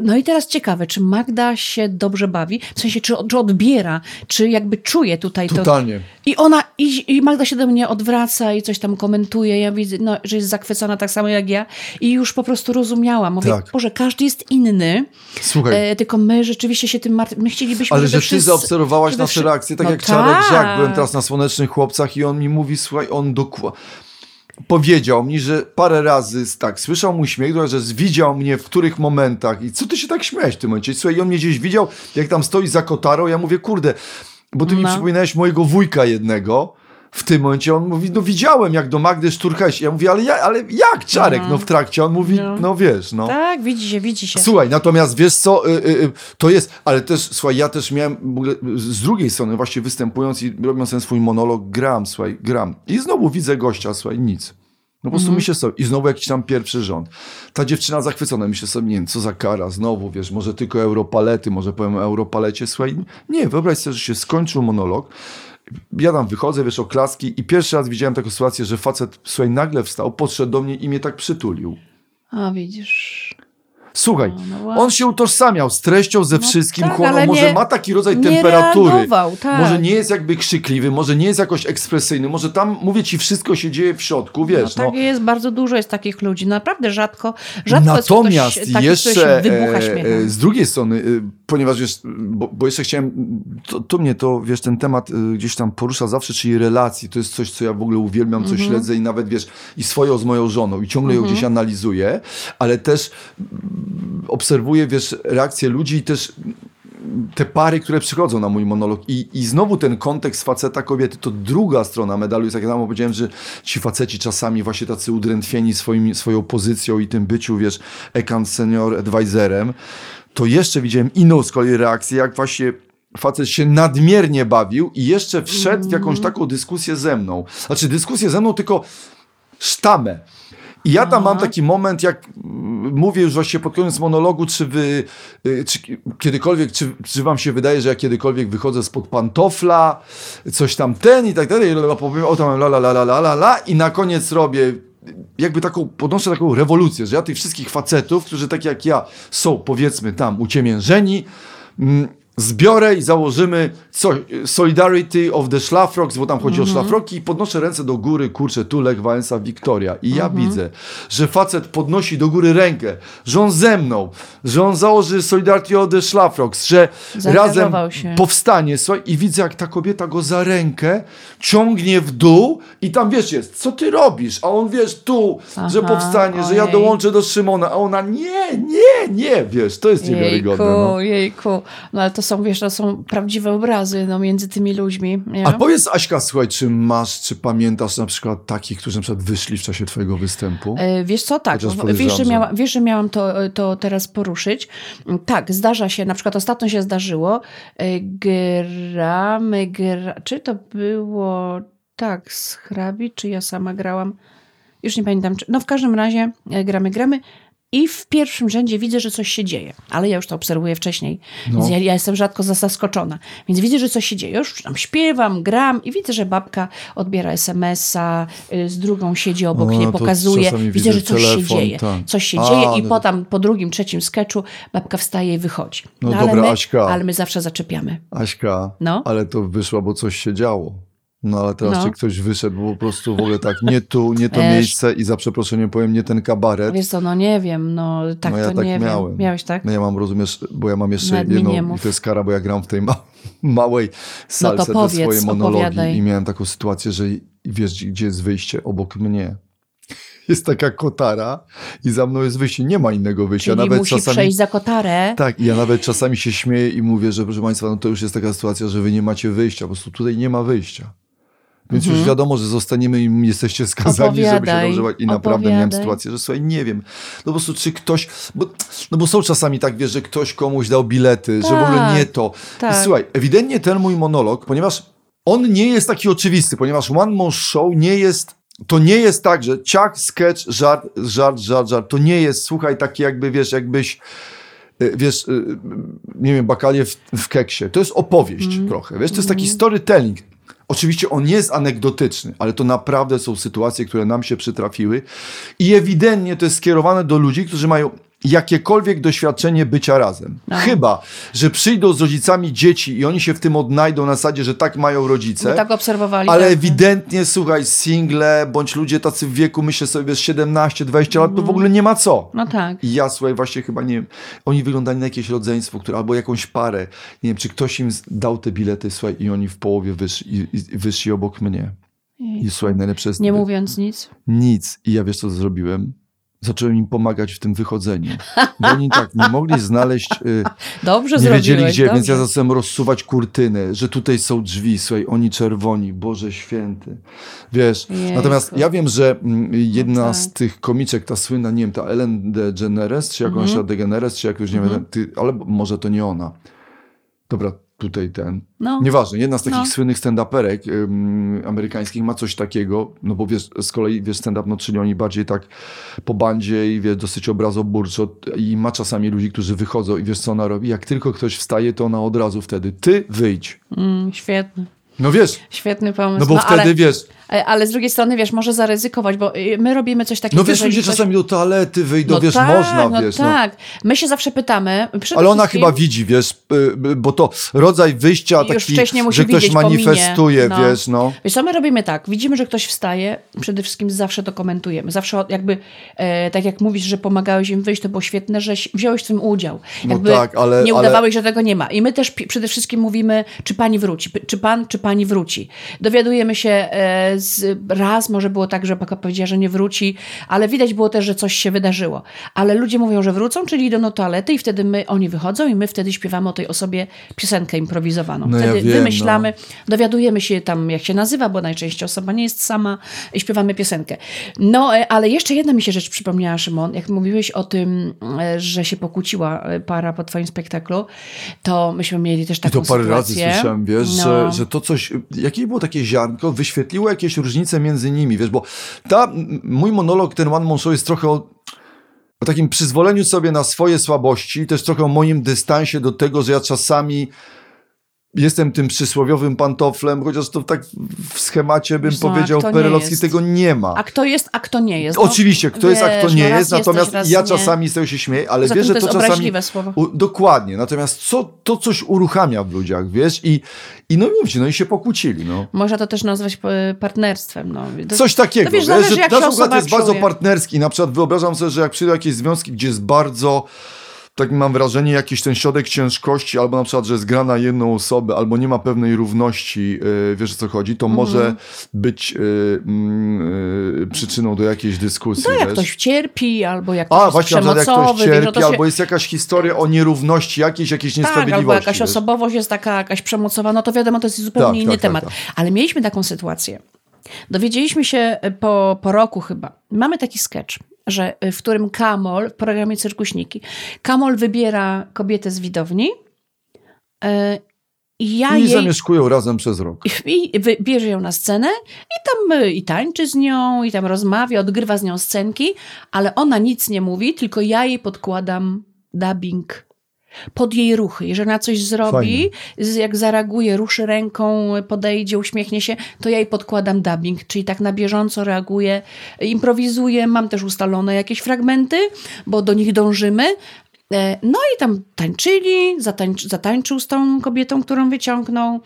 No i teraz ciekawe, czy Magda się dobrze bawi, w sensie, czy, czy odbiera, czy jakby czuje tutaj to, Totalnie. i ona, i, i Magda się do mnie odwraca i coś tam komentuje. Ja widzę, no, że jest zachwycona tak samo jak ja. I już po prostu rozumiałam. Mówię, Tak. Boże, każdy jest inny. Słuchaj, E, tylko my rzeczywiście się tym martwimy. My chcielibyśmy, ale że ty wszyscy- zaobserwowałaś żeby nasze reakcje, tak No jak Czarek Żak, tak. byłem teraz na Słonecznych Chłopcach i on mi mówi, słuchaj, on dokładnie powiedział mi, że parę razy tak, słyszał mój śmiech, że widział mnie w których momentach i co ty się tak śmiałeś w tym momencie? Słuchaj, i on mnie gdzieś widział, jak tam stoi za kotarą, ja mówię, kurde, bo ty mi No. przypominałeś mojego wujka jednego, w tym momencie on mówi, no widziałem jak do Magdy szturchałeś. Ja mówię, ale, ja, ale jak Czarek? No w trakcie on mówi, No. no wiesz, no. Tak, widzi się, widzi się. Słuchaj, natomiast wiesz co, y, y, y, to jest, ale też, słuchaj, ja też miałem ogóle z drugiej strony właśnie występując i robiąc ten swój monolog, gram, słuchaj, gram. I znowu widzę gościa, słuchaj, nic. No po prostu myślę sobie, i znowu jakiś tam pierwszy rząd. Ta dziewczyna zachwycona, myślę sobie, nie wiem, co za kara, znowu, wiesz, może tylko europalety, może powiem o europalecie, słuchaj, nie, wyobraź sobie, że się skończył monolog, ja tam wychodzę, wiesz, oklaski i pierwszy raz widziałem taką sytuację, że facet, słuchaj, nagle wstał, podszedł do mnie i mnie tak przytulił. A widzisz. Słuchaj, No, no on się utożsamiał z treścią, ze wszystkim, tak, chłonął, może nie- ma taki rodzaj temperatury. tak. Może nie jest jakby krzykliwy, może nie jest jakoś ekspresyjny, może tam, mówię ci, wszystko się dzieje w środku, No, wiesz, tak no. jest, bardzo dużo jest takich ludzi. Naprawdę rzadko, rzadko Natomiast jest ktoś taki, jeszcze e, e, z drugiej strony, e, ponieważ wiesz, bo, bo jeszcze chciałem, to, to mnie to, wiesz, ten temat e, gdzieś tam porusza zawsze, czyli relacji, to jest coś, co ja w ogóle uwielbiam, co Mhm. śledzę i nawet, wiesz, i swoją z moją żoną i ciągle ją gdzieś analizuję, ale też obserwuję, wiesz, reakcje ludzi i też te pary, które przychodzą na mój monolog i, i znowu ten kontekst faceta kobiety, to druga strona medalu jest, jak ja tam powiedziałem, że ci faceci czasami właśnie tacy udrętwieni swoim, swoją pozycją i tym byciu, wiesz, account senior advisorem, to jeszcze widziałem inną z kolei reakcję, jak właśnie facet się nadmiernie bawił i jeszcze wszedł w jakąś taką dyskusję ze mną. Znaczy dyskusję ze mną, tylko sztamę. I ja tam mam taki moment, jak mm, mówię już właściwie pod koniec monologu, czy wy, y, czy kiedykolwiek, czy, czy wam się wydaje, że ja kiedykolwiek wychodzę spod pantofla, coś tam ten i tak dalej, powiem o tam la la la la la la la i na koniec robię jakby taką, podnoszę taką rewolucję, że ja tych wszystkich facetów, którzy tak jak ja są powiedzmy tam uciemiężeni, mm, zbiorę i założymy Solidarity of the Szlafroks, bo tam chodzi o szlafroki i podnoszę ręce do góry, kurczę, tu Lech Wałęsa, Wiktoria. I ja widzę, że facet podnosi do góry rękę, że on ze mną, że on założy Solidarity of the Szlafroks, że razem się. powstanie, słuchaj, i widzę, jak ta kobieta go za rękę ciągnie w dół i tam, wiesz, jest, co ty robisz? A on, wiesz, tu, że Aha, powstanie, że ja ojej. dołączę do Szymona, a ona, nie, nie, nie, wiesz, to jest niewiarygodne. No. Jejku, jejku. No ale to są, wiesz, to są prawdziwe obrazy no, między tymi ludźmi. Nie? A powiedz, Aśka, słuchaj, czy masz, czy pamiętasz na przykład takich, którzy na przykład wyszli w czasie twojego występu? E, Wiesz co, tak, wiesz, że miała, wiesz, że miałam to, to teraz poruszyć. Tak, zdarza się, na przykład ostatnio się zdarzyło, e, gramy, gra, czy to było tak z hrabi, czy ja sama grałam, już nie pamiętam, czy, no w każdym razie e, gramy, gramy i w pierwszym rzędzie widzę, że coś się dzieje, ale ja już to obserwuję wcześniej, No. więc ja, ja jestem rzadko zaskoczona, więc widzę, że coś się dzieje, już tam śpiewam, gram i widzę, że babka odbiera SMS-a, y, z drugą siedzi obok, nie No, to pokazuje, widzę, że coś się telefon, dzieje, tak. coś się A, dzieje i no. po tam, po drugim, trzecim sketchu babka wstaje i wychodzi. No ale, dobra, my, Aśka. ale my zawsze zaczepiamy. Aśka, No. ale to wyszło, bo coś się działo. No ale teraz No. czy ktoś wyszedł, bo po prostu w ogóle tak, nie tu, nie to miejsce i za przeproszeniem powiem, nie ten kabaret. Wiesz co, no nie wiem, no tak no ja to tak nie miałem. wiem. Miałeś tak? No ja mam, rozumiesz, bo ja mam jeszcze Nawet jedną, i to jest kara, bo ja gram w tej ma małej salce te No powiedz, swoje monologi opowiadaj. i miałem taką sytuację, że wiesz, gdzie jest wyjście? Obok mnie. Jest taka kotara i za mną jest wyjście. Nie ma innego wyjścia. Czyli Nawet musi czasami... przejść za kotarę. Tak, ja nawet czasami się śmieję i mówię, że proszę Państwa, no to już jest taka sytuacja, że Wy nie macie wyjścia, po prostu tutaj nie ma wyjścia. Więc już wiadomo, że zostaniemy i jesteście skazani, żeby się Mhm. Opowiadaj, dążyć. I naprawdę miałem opowiadaj. sytuację, że słuchaj, nie wiem. No po prostu czy ktoś, bo, no bo są czasami tak, wiesz, że ktoś komuś dał bilety, że w ogóle Tak, nie to. tak. I słuchaj, ewidentnie ten mój monolog, ponieważ on nie jest taki oczywisty, ponieważ One More Show nie jest to nie jest tak, że ciach, sketch, żart, żart, żart, żart. To nie jest, słuchaj, taki jakby, wiesz, jakbyś y, wiesz, y, nie wiem, bakalie w, w keksie. To jest opowieść Mhm. trochę, wiesz, to jest taki storytelling. Oczywiście on jest anegdotyczny, ale to naprawdę są sytuacje, które nam się przytrafiły i ewidentnie to jest skierowane do ludzi, którzy mają jakiekolwiek doświadczenie bycia razem. No. Chyba, że przyjdą z rodzicami dzieci i oni się w tym odnajdą na zasadzie, że tak mają rodzice. Bo tak obserwowali. Ale tak. ewidentnie, słuchaj, single, bądź ludzie tacy w wieku, myślę sobie, wiesz, 17-20 lat, to w ogóle nie ma co. No tak. I ja, słuchaj, właśnie chyba, nie wiem, oni wyglądali na jakieś rodzeństwo, które, albo jakąś parę. Nie wiem, czy ktoś im z- dał te bilety, słuchaj, i oni w połowie wyszli, i, i wyszli obok mnie. I słuchaj, najlepsze jest... Nie mówiąc nic. Nic. I ja wiesz, co zrobiłem? Zacząłem im pomagać w tym wychodzeniu. Bo oni tak nie mogli znaleźć... Y, Dobrze nie wiedzieli gdzie, więc ja dobrze. zacząłem rozsuwać kurtyny, że tutaj są drzwi, słuchaj, oni czerwoni, Boże święty. Wiesz, natomiast ja wiem, że mm, jedna tak. z tych komiczek, ta słynna, nie wiem, ta Ellen DeGeneres, czy jakąś Mhm. mm DeGeneres, czy jakoś, nie wiem, ty, ale może to nie ona. Dobra, tutaj ten. No. Nieważne, jedna z takich No. słynnych stand-uperek ym, amerykańskich ma coś takiego, no bo wiesz, z kolei wiesz, stand-up, no czyli oni bardziej tak po bandzie i wiesz, dosyć obrazoburczo i ma czasami ludzi, którzy wychodzą i wiesz, co ona robi? Jak tylko ktoś wstaje, to ona od razu wtedy, ty wyjdź. Mm, świetnie. No wiesz, Świetny pomysł. no bo wtedy ale, wiesz, e, ale z drugiej strony, wiesz, może zaryzykować, bo y, my robimy coś takiego, no wiesz, ludzie ktoś- czasami do toalety wyjdą, no wiesz, tak, można, no wiesz, no. tak. My się zawsze pytamy. Ale ona wszystkim- chyba widzi, wiesz, y, y, bo to rodzaj wyjścia Już taki, wcześniej musi że ktoś widzieć manifestuje, no. wiesz, no. Wiesz co, my robimy tak, widzimy, że ktoś wstaje, przede wszystkim zawsze to komentujemy. Zawsze jakby, e, tak jak mówisz, że pomagałeś im wyjść, to było świetne, że wziąłeś w tym udział. No Jakby tak, ale- nie ale- udawałeś, że tego nie ma. I my też przede wszystkim mówimy, czy pani wróci, czy pan, czy pani wróci. Dowiadujemy się e, z, raz, może było tak, że powiedziała, że nie wróci, ale widać było też, że coś się wydarzyło. Ale ludzie mówią, że wrócą, czyli idą do toalety i wtedy my, oni wychodzą i my wtedy śpiewamy o tej osobie piosenkę improwizowaną. No ja wtedy wiem, wymyślamy, dowiadujemy się tam, jak się nazywa, bo najczęściej osoba nie jest sama i śpiewamy piosenkę. No, e, ale jeszcze jedna mi się rzecz przypomniała, Szymon. Jak mówiłeś o tym, e, że się pokłóciła para po twoim spektaklu, to myśmy mieli też I taką to parę razy sytuację. słyszałem, wiesz, No. że, że to coś, jakie było takie ziarnko, wyświetliło jakieś różnice między nimi, wiesz, bo ta, mój monolog, ten One Man Show jest trochę o, o takim przyzwoleniu sobie na swoje słabości, też trochę o moim dystansie do tego, że ja czasami jestem tym przysłowiowym pantoflem, chociaż to tak w schemacie bym Wiesz a powiedział perelowski, tego nie ma. A kto jest, a kto nie jest. No, Oczywiście, kto jest, a kto wiesz, nie no jest, natomiast ja czasami z tego się śmieję, ale wiesz, że to to jest czasami... słowo. U, dokładnie, natomiast co, to coś uruchamia w ludziach, wiesz, i, i no i mówcie, no i się pokłócili, no. Można to też nazwać e, partnerstwem. No. To- Coś takiego, wiesz, wiesz, zależy, że jak nasz się układ osoba jest bardzo partnerski. Na przykład wyobrażam sobie, że jak przyjdą jakieś związki, gdzie jest bardzo, tak mam wrażenie, jakiś ten środek ciężkości, albo na przykład, że jest gra na jedną osobę, albo nie ma pewnej równości, yy, wiesz o co chodzi, to Mhm. może być yy, mm, yy, przyczyną do jakiejś dyskusji, No jak wiesz. ktoś cierpi, albo jak ktoś A, jest właśnie, przykład jak ktoś przemocowy, wiesz, cierpi, to się... albo jest jakaś historia o nierówności, jakiejś, jakiejś Tak, albo niesprawiedliwości. jakaś wiesz. osobowość jest taka jakaś przemocowa, no to wiadomo, to jest zupełnie Tak, inny tak, tak, temat. tak. Ale mieliśmy taką sytuację. Dowiedzieliśmy się e, po, po roku chyba. Mamy taki sketch, że, e, w którym Kamol w programie Cyrkuśniki, Kamol wybiera kobietę z widowni e, i ja I jej... zamieszkują razem przez rok. I bierze ją na scenę i tam y, i tańczy z nią, i tam rozmawia, odgrywa z nią scenki, ale ona nic nie mówi, tylko ja jej podkładam dubbing pod jej ruchy. Jeżeli ona coś zrobi, jak zareaguje, ruszy ręką, podejdzie, uśmiechnie się, to ja jej podkładam dubbing, czyli tak na bieżąco reaguję, improwizuję, mam też ustalone jakieś fragmenty, bo do nich dążymy. E, No i tam tańczyli, zatańczy, zatańczył z tą kobietą, którą wyciągnął.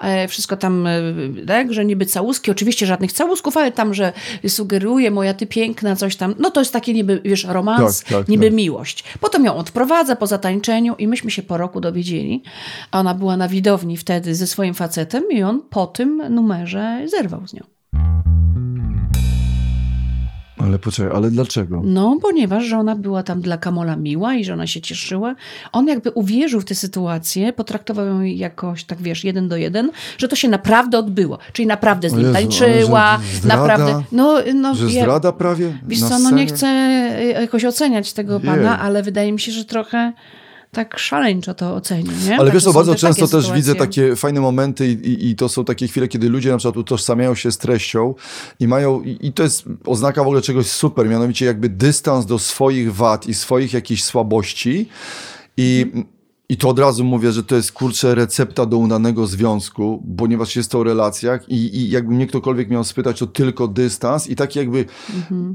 E, Wszystko tam, e, tak, że niby całuski, oczywiście żadnych całusków, ale tam, że sugeruje moja ty piękna, coś tam. No to jest takie niby, wiesz, romans, Tak, tak, niby tak. miłość. Potem ją odprowadza po zatańczeniu i myśmy się po roku dowiedzieli, a ona była na widowni wtedy ze swoim facetem i on po tym numerze zerwał z nią. Ale poczekaj, ale dlaczego? No, ponieważ, że ona była tam dla Kamola miła i że ona się cieszyła. On jakby uwierzył w tę sytuację, potraktował ją jakoś, tak wiesz, jeden do jeden, że to się naprawdę odbyło. Czyli naprawdę z nim Jezu, tańczyła, zdrada? naprawdę. No, no, Że ja- zdrada prawie? Wiesz co, no nie chcę y, jakoś oceniać tego Jej. pana, ale wydaje mi się, że trochę tak szaleńczo to oceni, nie? Ale Tak, wiesz są bardzo często też sytuacje. widzę takie fajne momenty i, i, i to są takie chwile, kiedy ludzie na przykład utożsamiają się z treścią i mają, i, i to jest oznaka w ogóle czegoś super, mianowicie jakby dystans do swoich wad i swoich jakichś słabości i i to od razu mówię, że to jest kurczę recepta do udanego związku, ponieważ jest to o relacjach i, i jakby mnie ktokolwiek miał spytać, to tylko dystans i takie jakby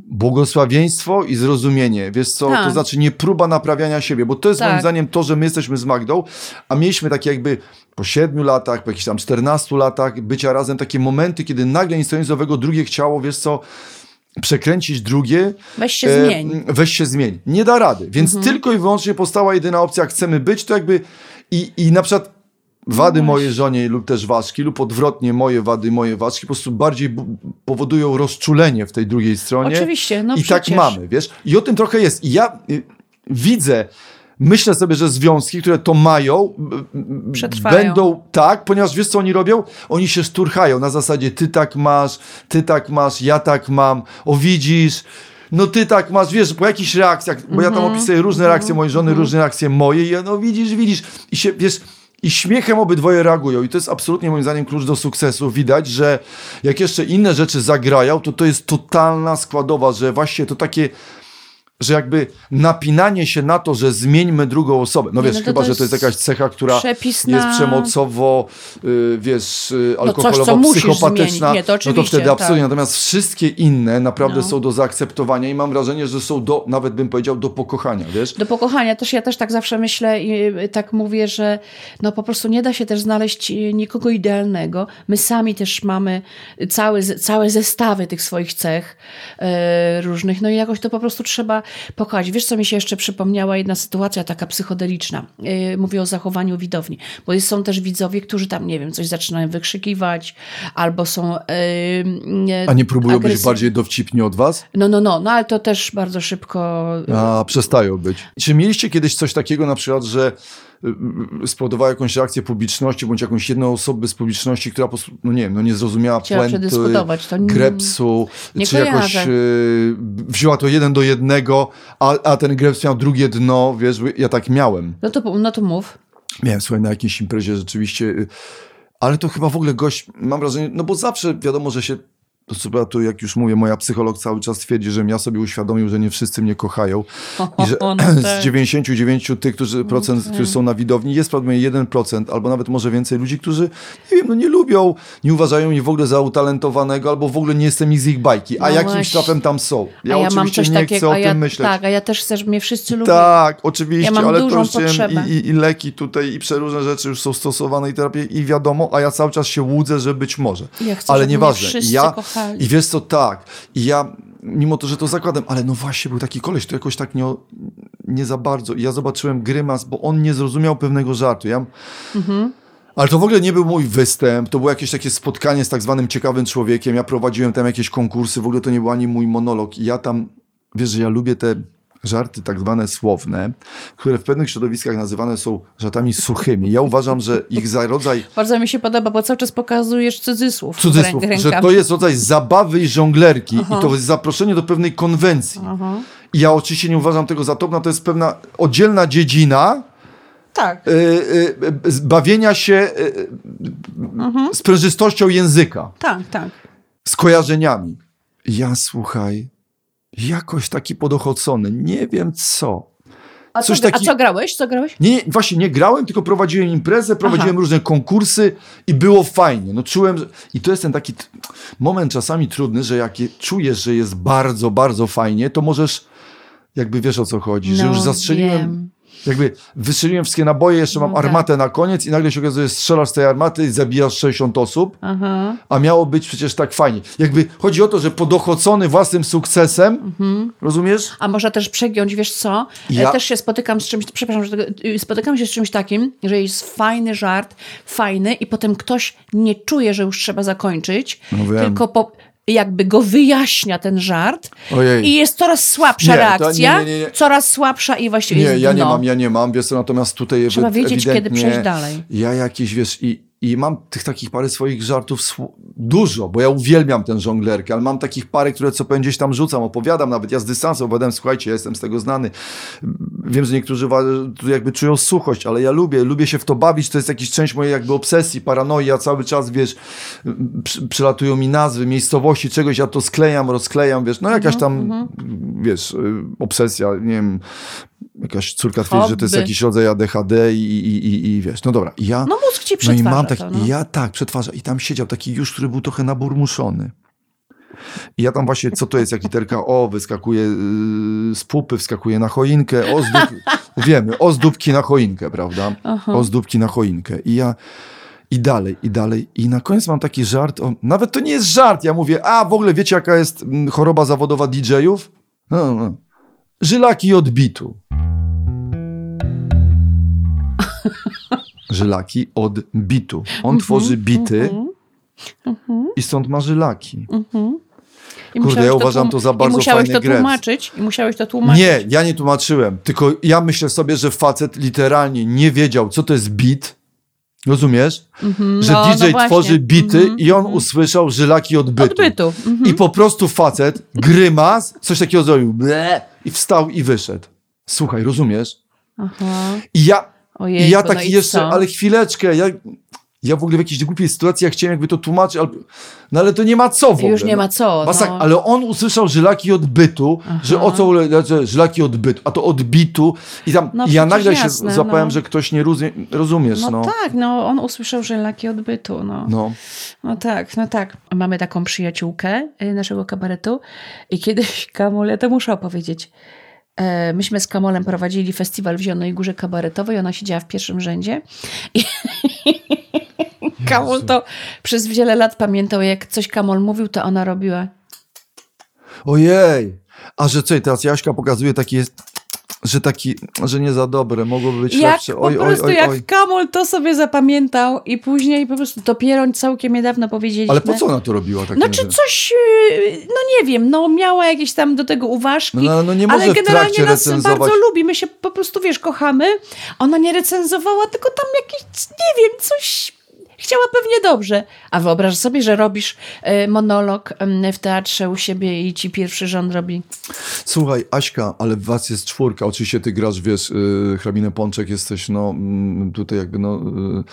błogosławieństwo i zrozumienie. Wiesz co, Tak. to znaczy nie próba naprawiania siebie, bo to jest moim Tak. zdaniem to, że my jesteśmy z Magdą, a mieliśmy takie jakby po siedmiu latach, po jakichś tam 14 latach bycia razem, takie momenty, kiedy nagle nic nowego drugie chciało, wiesz co, przekręcić drugie. Weź się e, zmień. Mhm. Weź się zmień. Nie da rady. Więc tylko i wyłącznie powstała jedyna opcja, chcemy być, to jakby i, i na przykład wady No mojej żonie lub też ważki, lub odwrotnie moje wady, moje ważki, po prostu bardziej powodują rozczulenie w tej drugiej stronie. Oczywiście, no I tak przecież. mamy, wiesz? I o tym trochę jest. I ja y, widzę, myślę sobie, że związki, które to mają, Przetrwają. będą tak, ponieważ wiesz co oni robią? Oni się szturchają na zasadzie ty tak masz, ty tak masz, ja tak mam, o widzisz, no ty tak masz, wiesz, po jakichś reakcjach, bo ja tam Mhm. opisuję różne reakcje mojej żony, różne reakcje moje i ja, no widzisz, widzisz i się, wiesz, i śmiechem obydwoje reagują i to jest absolutnie moim zdaniem klucz do sukcesu. Widać, że jak jeszcze inne rzeczy zagrają, to to jest totalna składowa, że właśnie to takie że jakby napinanie się na to, że zmieńmy drugą osobę. No wiesz, no to chyba, to że to jest jest jakaś cecha, która przepis jest przemocowo, y, wiesz, y, No alkoholowo, musisz psychopatyczna. Nie, to no to wtedy absolutnie. tak. Natomiast wszystkie inne naprawdę No. są do zaakceptowania i mam wrażenie, że są do, nawet bym powiedział, do pokochania, wiesz? Do pokochania też ja też tak zawsze myślę i y, tak mówię, że no po prostu nie da się też znaleźć y, nikogo idealnego. My sami też mamy cały, całe zestawy tych swoich cech e, różnych, no i jakoś to po prostu trzeba pokochać. Wiesz, co mi się jeszcze przypomniała jedna sytuacja taka psychodeliczna. E, mówię o zachowaniu widowni, bo są też widzowie, którzy tam, nie wiem, coś zaczynają wykrzykiwać, albo są e, A nie próbują być bardziej dowcipni od was? No, no, no, no, ale to też bardzo szybko A, przestają być. Czy mieliście kiedyś coś takiego na przykład, że y, y, spowodowało jakąś reakcję publiczności, bądź jakąś jedną osobę z publiczności, która po no nie wiem, no nie zrozumiała puenty, to grepsu, nie czy jakoś kojarzę. y, wzięła to jeden do jednego, a, a ten greps miał drugie dno, wiesz, ja tak miałem. No to, no to mów. Miałem, słuchaj, na jakiejś imprezie rzeczywiście, y, ale to chyba w ogóle gość, mam wrażenie, no bo zawsze wiadomo, że się, to co tu jak już mówię, moja psycholog cały czas twierdzi, żebym ja sobie uświadomił, że nie wszyscy mnie kochają i że No z tak. 99 tych, którzy, procent, którzy są na widowni, jest prawdopodobnie 1% albo nawet może więcej ludzi, którzy, nie wiem, no nie lubią, nie uważają mnie w ogóle za utalentowanego albo w ogóle nie jestem ich z ich bajki, a No jakimś trafem tam są. Ja, a ja oczywiście nie takiego, chcę o ja, tym myśleć. Tak, a ja też chcę, żeby mnie wszyscy lubią. Tak, oczywiście, Ja ale to już i, i, i leki tutaj, i przeróżne rzeczy już są stosowane i terapie i wiadomo, a ja cały czas się łudzę, że być może. Ja chcę, ale nieważne. ja, kochali. I wiesz co, tak. I ja, mimo to, że to zakładam, ale no właśnie był taki koleś, to jakoś tak nie, nie za bardzo. I ja zobaczyłem grymas, bo on nie zrozumiał pewnego żartu. Ja, Mhm. ale to w ogóle nie był mój występ, to było jakieś takie spotkanie z tak zwanym ciekawym człowiekiem. Ja prowadziłem tam jakieś konkursy, w ogóle to nie był ani mój monolog. I ja tam, wiesz, że ja lubię te żarty tak zwane słowne, które w pewnych środowiskach nazywane są żartami suchymi. Ja uważam, że ich za rodzaj Bardzo mi się podoba, bo cały czas pokazujesz cudzysłów. cudzysłów, ręk- że to jest rodzaj zabawy i żonglerki i to jest zaproszenie do pewnej konwencji. I ja oczywiście nie uważam tego za to, no to jest pewna oddzielna dziedzina, Tak. y, y, y, bawienia się y, y, z prężystością języka, Tak, tak. z kojarzeniami. Ja słuchaj, jakoś taki podochocony, nie wiem co. A, Coś co, taki- a co grałeś? Co grałeś? Nie, nie, właśnie nie grałem, tylko prowadziłem imprezę, prowadziłem Aha. różne konkursy i było fajnie. No czułem, że... i to jest ten taki moment czasami trudny, że jak je- czujesz, że jest bardzo, bardzo fajnie, to możesz, jakby wiesz o co chodzi, że No, już zastrzeliłem, wiem. Jakby wystrzeliłem wszystkie naboje, jeszcze mam No tak. armatę na koniec i nagle się okazuje, że strzelasz z tej armaty i zabijasz 60 osób, Aha. a miało być przecież tak fajnie. Jakby chodzi o to, że podochocony własnym sukcesem, Mhm. rozumiesz? A można też przegiąć, wiesz co? Ja- też się spotykam z czymś, przepraszam, że y, spotykam się z czymś takim, że jest fajny żart, fajny i potem ktoś nie czuje, że już trzeba zakończyć, No tylko po, jakby go wyjaśnia ten żart Ojej. i jest coraz słabsza Nie, reakcja, nie, nie, coraz słabsza i właściwie Nie, jest ja nie mam, ja nie mam, wiesz natomiast tutaj Trzeba wiedzieć, kiedy przejść dalej. Ja jakieś, wiesz, i, i mam tych takich parę swoich żartów dużo, bo ja uwielbiam tę żonglerkę, ale mam takich parę, które co powiem gdzieś tam rzucam, opowiadam nawet, ja z dystansu opowiadam, słuchajcie, ja jestem z tego znany. Wiem, że niektórzy tu jakby czują suchość, ale ja lubię, lubię się w to bawić, to jest jakiś część mojej jakby obsesji, paranoi, ja cały czas, wiesz, przy, przylatują mi nazwy, miejscowości, czegoś, ja to sklejam, rozklejam, wiesz, no jakaś tam, wiesz, y, obsesja, nie wiem, jakaś córka twierdzi, że to jest jakiś rodzaj ADHD i, i, i, i wiesz, no dobra, i ja... No mózg ci No i przetwarza mam taki, to, no. ja tak, przetwarza. I tam siedział taki już, który był trochę naburmuszony. I ja tam właśnie, co to jest, jak literka O, wyskakuje yy, z pupy, wskakuje na choinkę, ozdób, wiemy, ozdóbki na choinkę, prawda? Ozdóbki na choinkę. I ja, i dalej, i dalej. I na koniec mam taki żart, o, nawet to nie jest żart, ja mówię, a w ogóle wiecie jaka jest mm, choroba zawodowa DJ-ów? No, no. Żylaki odbitu. Żylaki od bitu. On tworzy bity i stąd ma żylaki. I Kurde, musiałeś ja uważam tłum- to za bardzo I musiałeś fajny to tłumaczyć. I musiałeś to tłumaczyć. Nie, ja nie tłumaczyłem, tylko ja myślę sobie, że facet literalnie nie wiedział, co to jest bit. Rozumiesz? Że no, DJ no tworzy bity Mhm, i on usłyszał żylaki od bytu. Odbytu. Mhm. I po prostu facet, grymas, coś takiego zrobił. Ble, I wstał i wyszedł. Słuchaj, rozumiesz? Aha. I ja, Ojejku, i ja no taki i jeszcze, co? ale chwileczkę, ja, Ja w ogóle w jakiejś głupiej sytuacji, ja chciałem jakby to tłumaczyć, ale, no ale to nie ma co w ogóle. Już nie no. ma co. Masak- no. Ale on usłyszał żylaki odbytu, że o co ule- żylaki odbytu, a to odbitu i tam No ja nagle się jasne, złapałem, no. że ktoś nie rozumie, rozumiesz, No, no. tak, no on usłyszał, że laki odbytu. No. No. no tak, no tak. Mamy taką przyjaciółkę y, naszego kabaretu i kiedyś Kamol, ja to muszę opowiedzieć. E, Myśmy z Kamolem prowadzili festiwal w Zielonej Górze Kabaretowej, ona siedziała w pierwszym rzędzie i Kamol to przez wiele lat pamiętał, jak coś Kamol mówił, to ona robiła Ojej! A że co, teraz Jaśka pokazuje taki jest, że taki, że nie za dobre, mogłoby być Jak lepsze. po Oj, oj, prostu oj, jak oj. Kamol to sobie zapamiętał i później po prostu dopiero całkiem niedawno powiedzieliśmy. Ale po co ona to robiła? Takie, Znaczy coś, yy, no nie wiem, no miała jakieś tam do tego uważki, No, no, no nie ale może w generalnie nas recenzować- bardzo lubi, my się po prostu, wiesz, kochamy. Ona nie recenzowała, tylko tam jakieś, nie wiem, coś chciała pewnie dobrze. A wyobraź sobie, że robisz e, monolog w teatrze u siebie i ci pierwszy rząd robi. Słuchaj, Aśka, ale was jest czwórka. Oczywiście ty grasz, wiesz, yy, hrabinę Pączek, jesteś no mm, tutaj jakby no yy,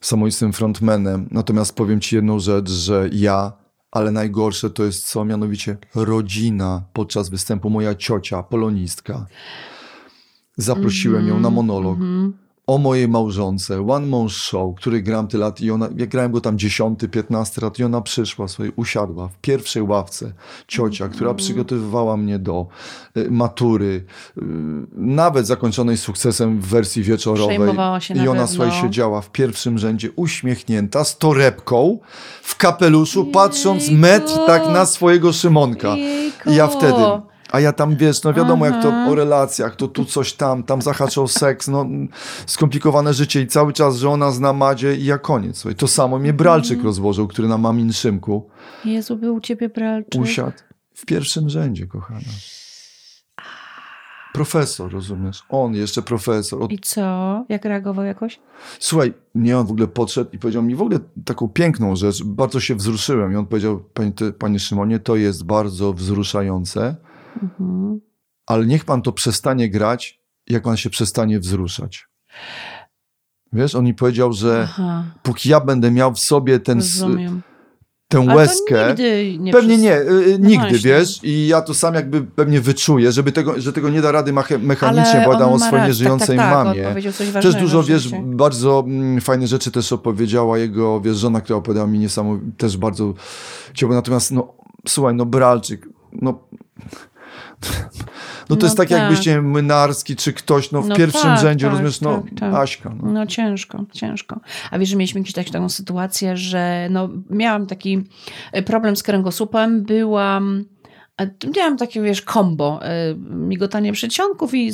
samoistym frontmanem. Natomiast powiem ci jedną rzecz, że ja, ale najgorsze to jest co? Mianowicie rodzina podczas występu. Moja ciocia, polonistka. Zaprosiłem ją na monolog. O mojej małżonce, One Man Show, który gram tyle lat i ona, ja grałem go tam 10, 15 lat i ona przyszła sobie, usiadła w pierwszej ławce, ciocia, która przygotowywała mnie do y, matury, y, nawet zakończonej sukcesem w wersji wieczorowej. Się I ona słuchaj, siedziała w pierwszym rzędzie, uśmiechnięta, z torebką, w kapeluszu, patrząc metr tak na swojego Szymonka. Jejku. I ja wtedy... A ja tam, wiesz, no wiadomo jak to Aha. o relacjach, to tu coś tam, tam zahaczał seks, no skomplikowane życie i cały czas żona zna Madzie i ja koniec. Słuchaj, to samo mnie Bralczyk Mhm. rozłożył, który na Mamin Szymku Jezu, był u ciebie bralczyk. usiadł w pierwszym rzędzie, kochana. Profesor, rozumiesz? On, jeszcze profesor. Od... I co? Jak reagował jakoś? Słuchaj, nie, on w ogóle podszedł i powiedział mi w ogóle taką piękną rzecz, bardzo się wzruszyłem i on powiedział, panie, panie Szymonie, to jest bardzo wzruszające, Mhm. ale niech pan to przestanie grać, jak pan się przestanie wzruszać. Wiesz, on mi powiedział, że Aha, póki ja będę miał w sobie ten, rozumiem. tę Ale łezkę, nie pewnie nie, y, No nigdy, właśnie. wiesz, i ja to sam jakby pewnie wyczuję, żeby tego, że tego nie da rady mecha- mechanicznie, Ale bo o swojej rację. nieżyjącej tak, tak, tak, mamie. Też dużo, wiesz, bardzo mm, fajne rzeczy też opowiedziała jego, wiesz, żona, która opowiadała mi niesamowite, też bardzo ciepło. Natomiast, no, słuchaj, no, Bralczyk, no... No to No jest tak, tak. jakbyś, nie wiem, Mynarski czy ktoś, no w No pierwszym tak, rzędzie, tak, rozumiesz, no, tak, tak. Aśka, no. No ciężko, ciężko. A wiesz, że mieliśmy tak- taką sytuację, że no, miałam taki e, problem z kręgosłupem, byłam... Miałam takie, wiesz, kombo, e, migotanie przedsionków i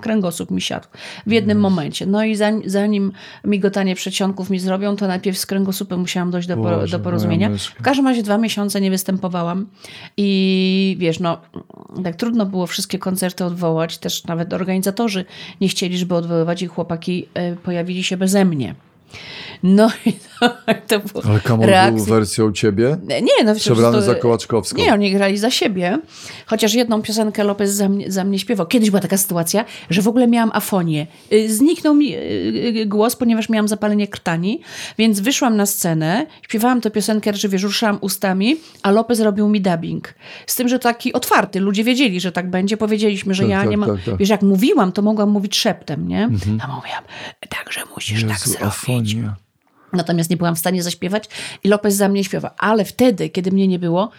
kręgosłup mi siadł w jednym momencie. No i zanim, zanim migotanie przedsionków mi zrobią, to najpierw z kręgosłupem musiałam dojść do, Boże, do porozumienia. W każdym razie dwa miesiące nie występowałam i wiesz, no tak trudno było wszystkie koncerty odwołać, też nawet organizatorzy nie chcieli, żeby odwoływać i chłopaki e, pojawili się beze mnie. No i to, to było Ale Kamol był reakcja. wersją ciebie? Nie, no Przebrany to- za Kołaczkowską. Nie, oni grali za siebie. Chociaż jedną piosenkę Lopez za mnie, za mnie śpiewał. Kiedyś była taka sytuacja, że w ogóle miałam afonię. Y, Zniknął mi y, y, głos, ponieważ miałam zapalenie krtani, więc wyszłam na scenę, śpiewałam tę piosenkę, że wiesz, ruszałam ustami, a Lopez robił mi dubbing. Z tym, że taki otwarty. Ludzie wiedzieli, że tak będzie. Powiedzieliśmy, że Tak, ja tak, nie mam... tak, tak. Wiesz, jak mówiłam, to mogłam mówić szeptem, nie? A mówiłam, także musisz tak Jezu, zrobić. afonia. Natomiast nie byłam w stanie zaśpiewać i Lopez za mnie śpiewa. Ale wtedy, kiedy mnie nie było,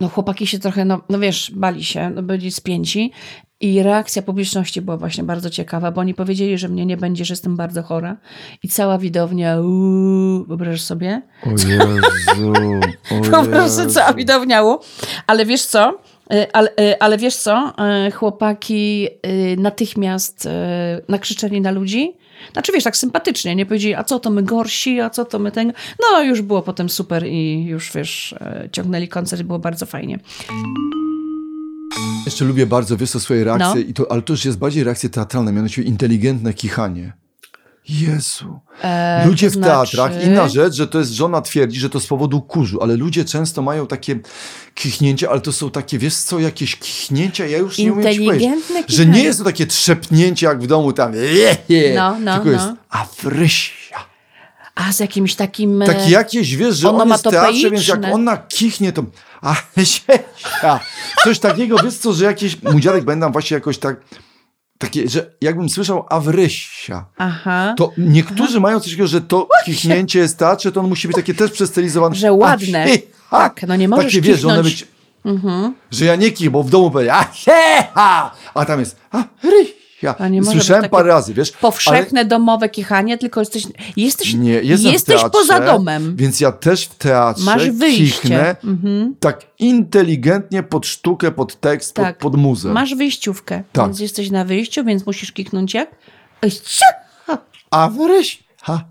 no chłopaki się trochę, no, no wiesz, bali się, no byli spięci i reakcja publiczności była właśnie bardzo ciekawa, bo oni powiedzieli, że mnie nie będzie, że jestem bardzo chora i cała widownia, uuu, wyobrażasz sobie? O Jezu, o Po prostu cała widownia, ale wiesz co? E, Ale, e, ale wiesz co? E, Chłopaki natychmiast nakrzyczeli na ludzi. Znaczy wiesz, tak sympatycznie, nie powiedzieli, a co to my gorsi, a co to my ten... No już było potem super i już wiesz, e, ciągnęli koncert, było bardzo fajnie. Jeszcze lubię bardzo, wiesz, to swoje reakcje, No. i to, ale to już jest bardziej reakcje teatralne, mianowicie inteligentne kichanie. Jezu. E, ludzie to w teatrach, znaczy- inna rzecz, że to jest, żona twierdzi, że to z powodu kurzu, ale ludzie często mają takie kichnięcia, ale to są takie, wiesz co, jakieś kichnięcia, ja już nie umiem ci powiedzieć, że nie jest to takie trzepnięcie jak w domu tam, je, je, No, no, tylko no. jest afrysia. A z jakimś takim... e, Takie jakieś, wiesz, że on jest teatrze, więc jak ona kichnie, to... A, się, a, coś takiego, wiesz co, że jakieś... Mój dziadek będą właśnie jakoś tak... Takie, że jakbym słyszał Awrysia, Aha. to niektórzy mają coś takiego, że to kichnięcie jest w teatrze, to on musi być takie też przestylizowane. Że ładne. A. Tak, no nie możesz Takie, wiesz, że one kichnąć. Mhm. być... Że ja nie kich, bo w domu powiedział, a, he, ha, a tam jest, a. A nie może Słyszałem parę razy, wiesz. Powszechne domowe kichanie, tylko jesteś, jesteś, Nie, jesteś teatrze, poza domem. Więc ja też w teatrze Masz wyjście. kichnę Mhm. tak inteligentnie pod sztukę, pod tekst, Tak. pod, pod muzę. Masz wyjściówkę, Tak. więc jesteś na wyjściu, więc musisz kiknąć jak? A wryś, ha,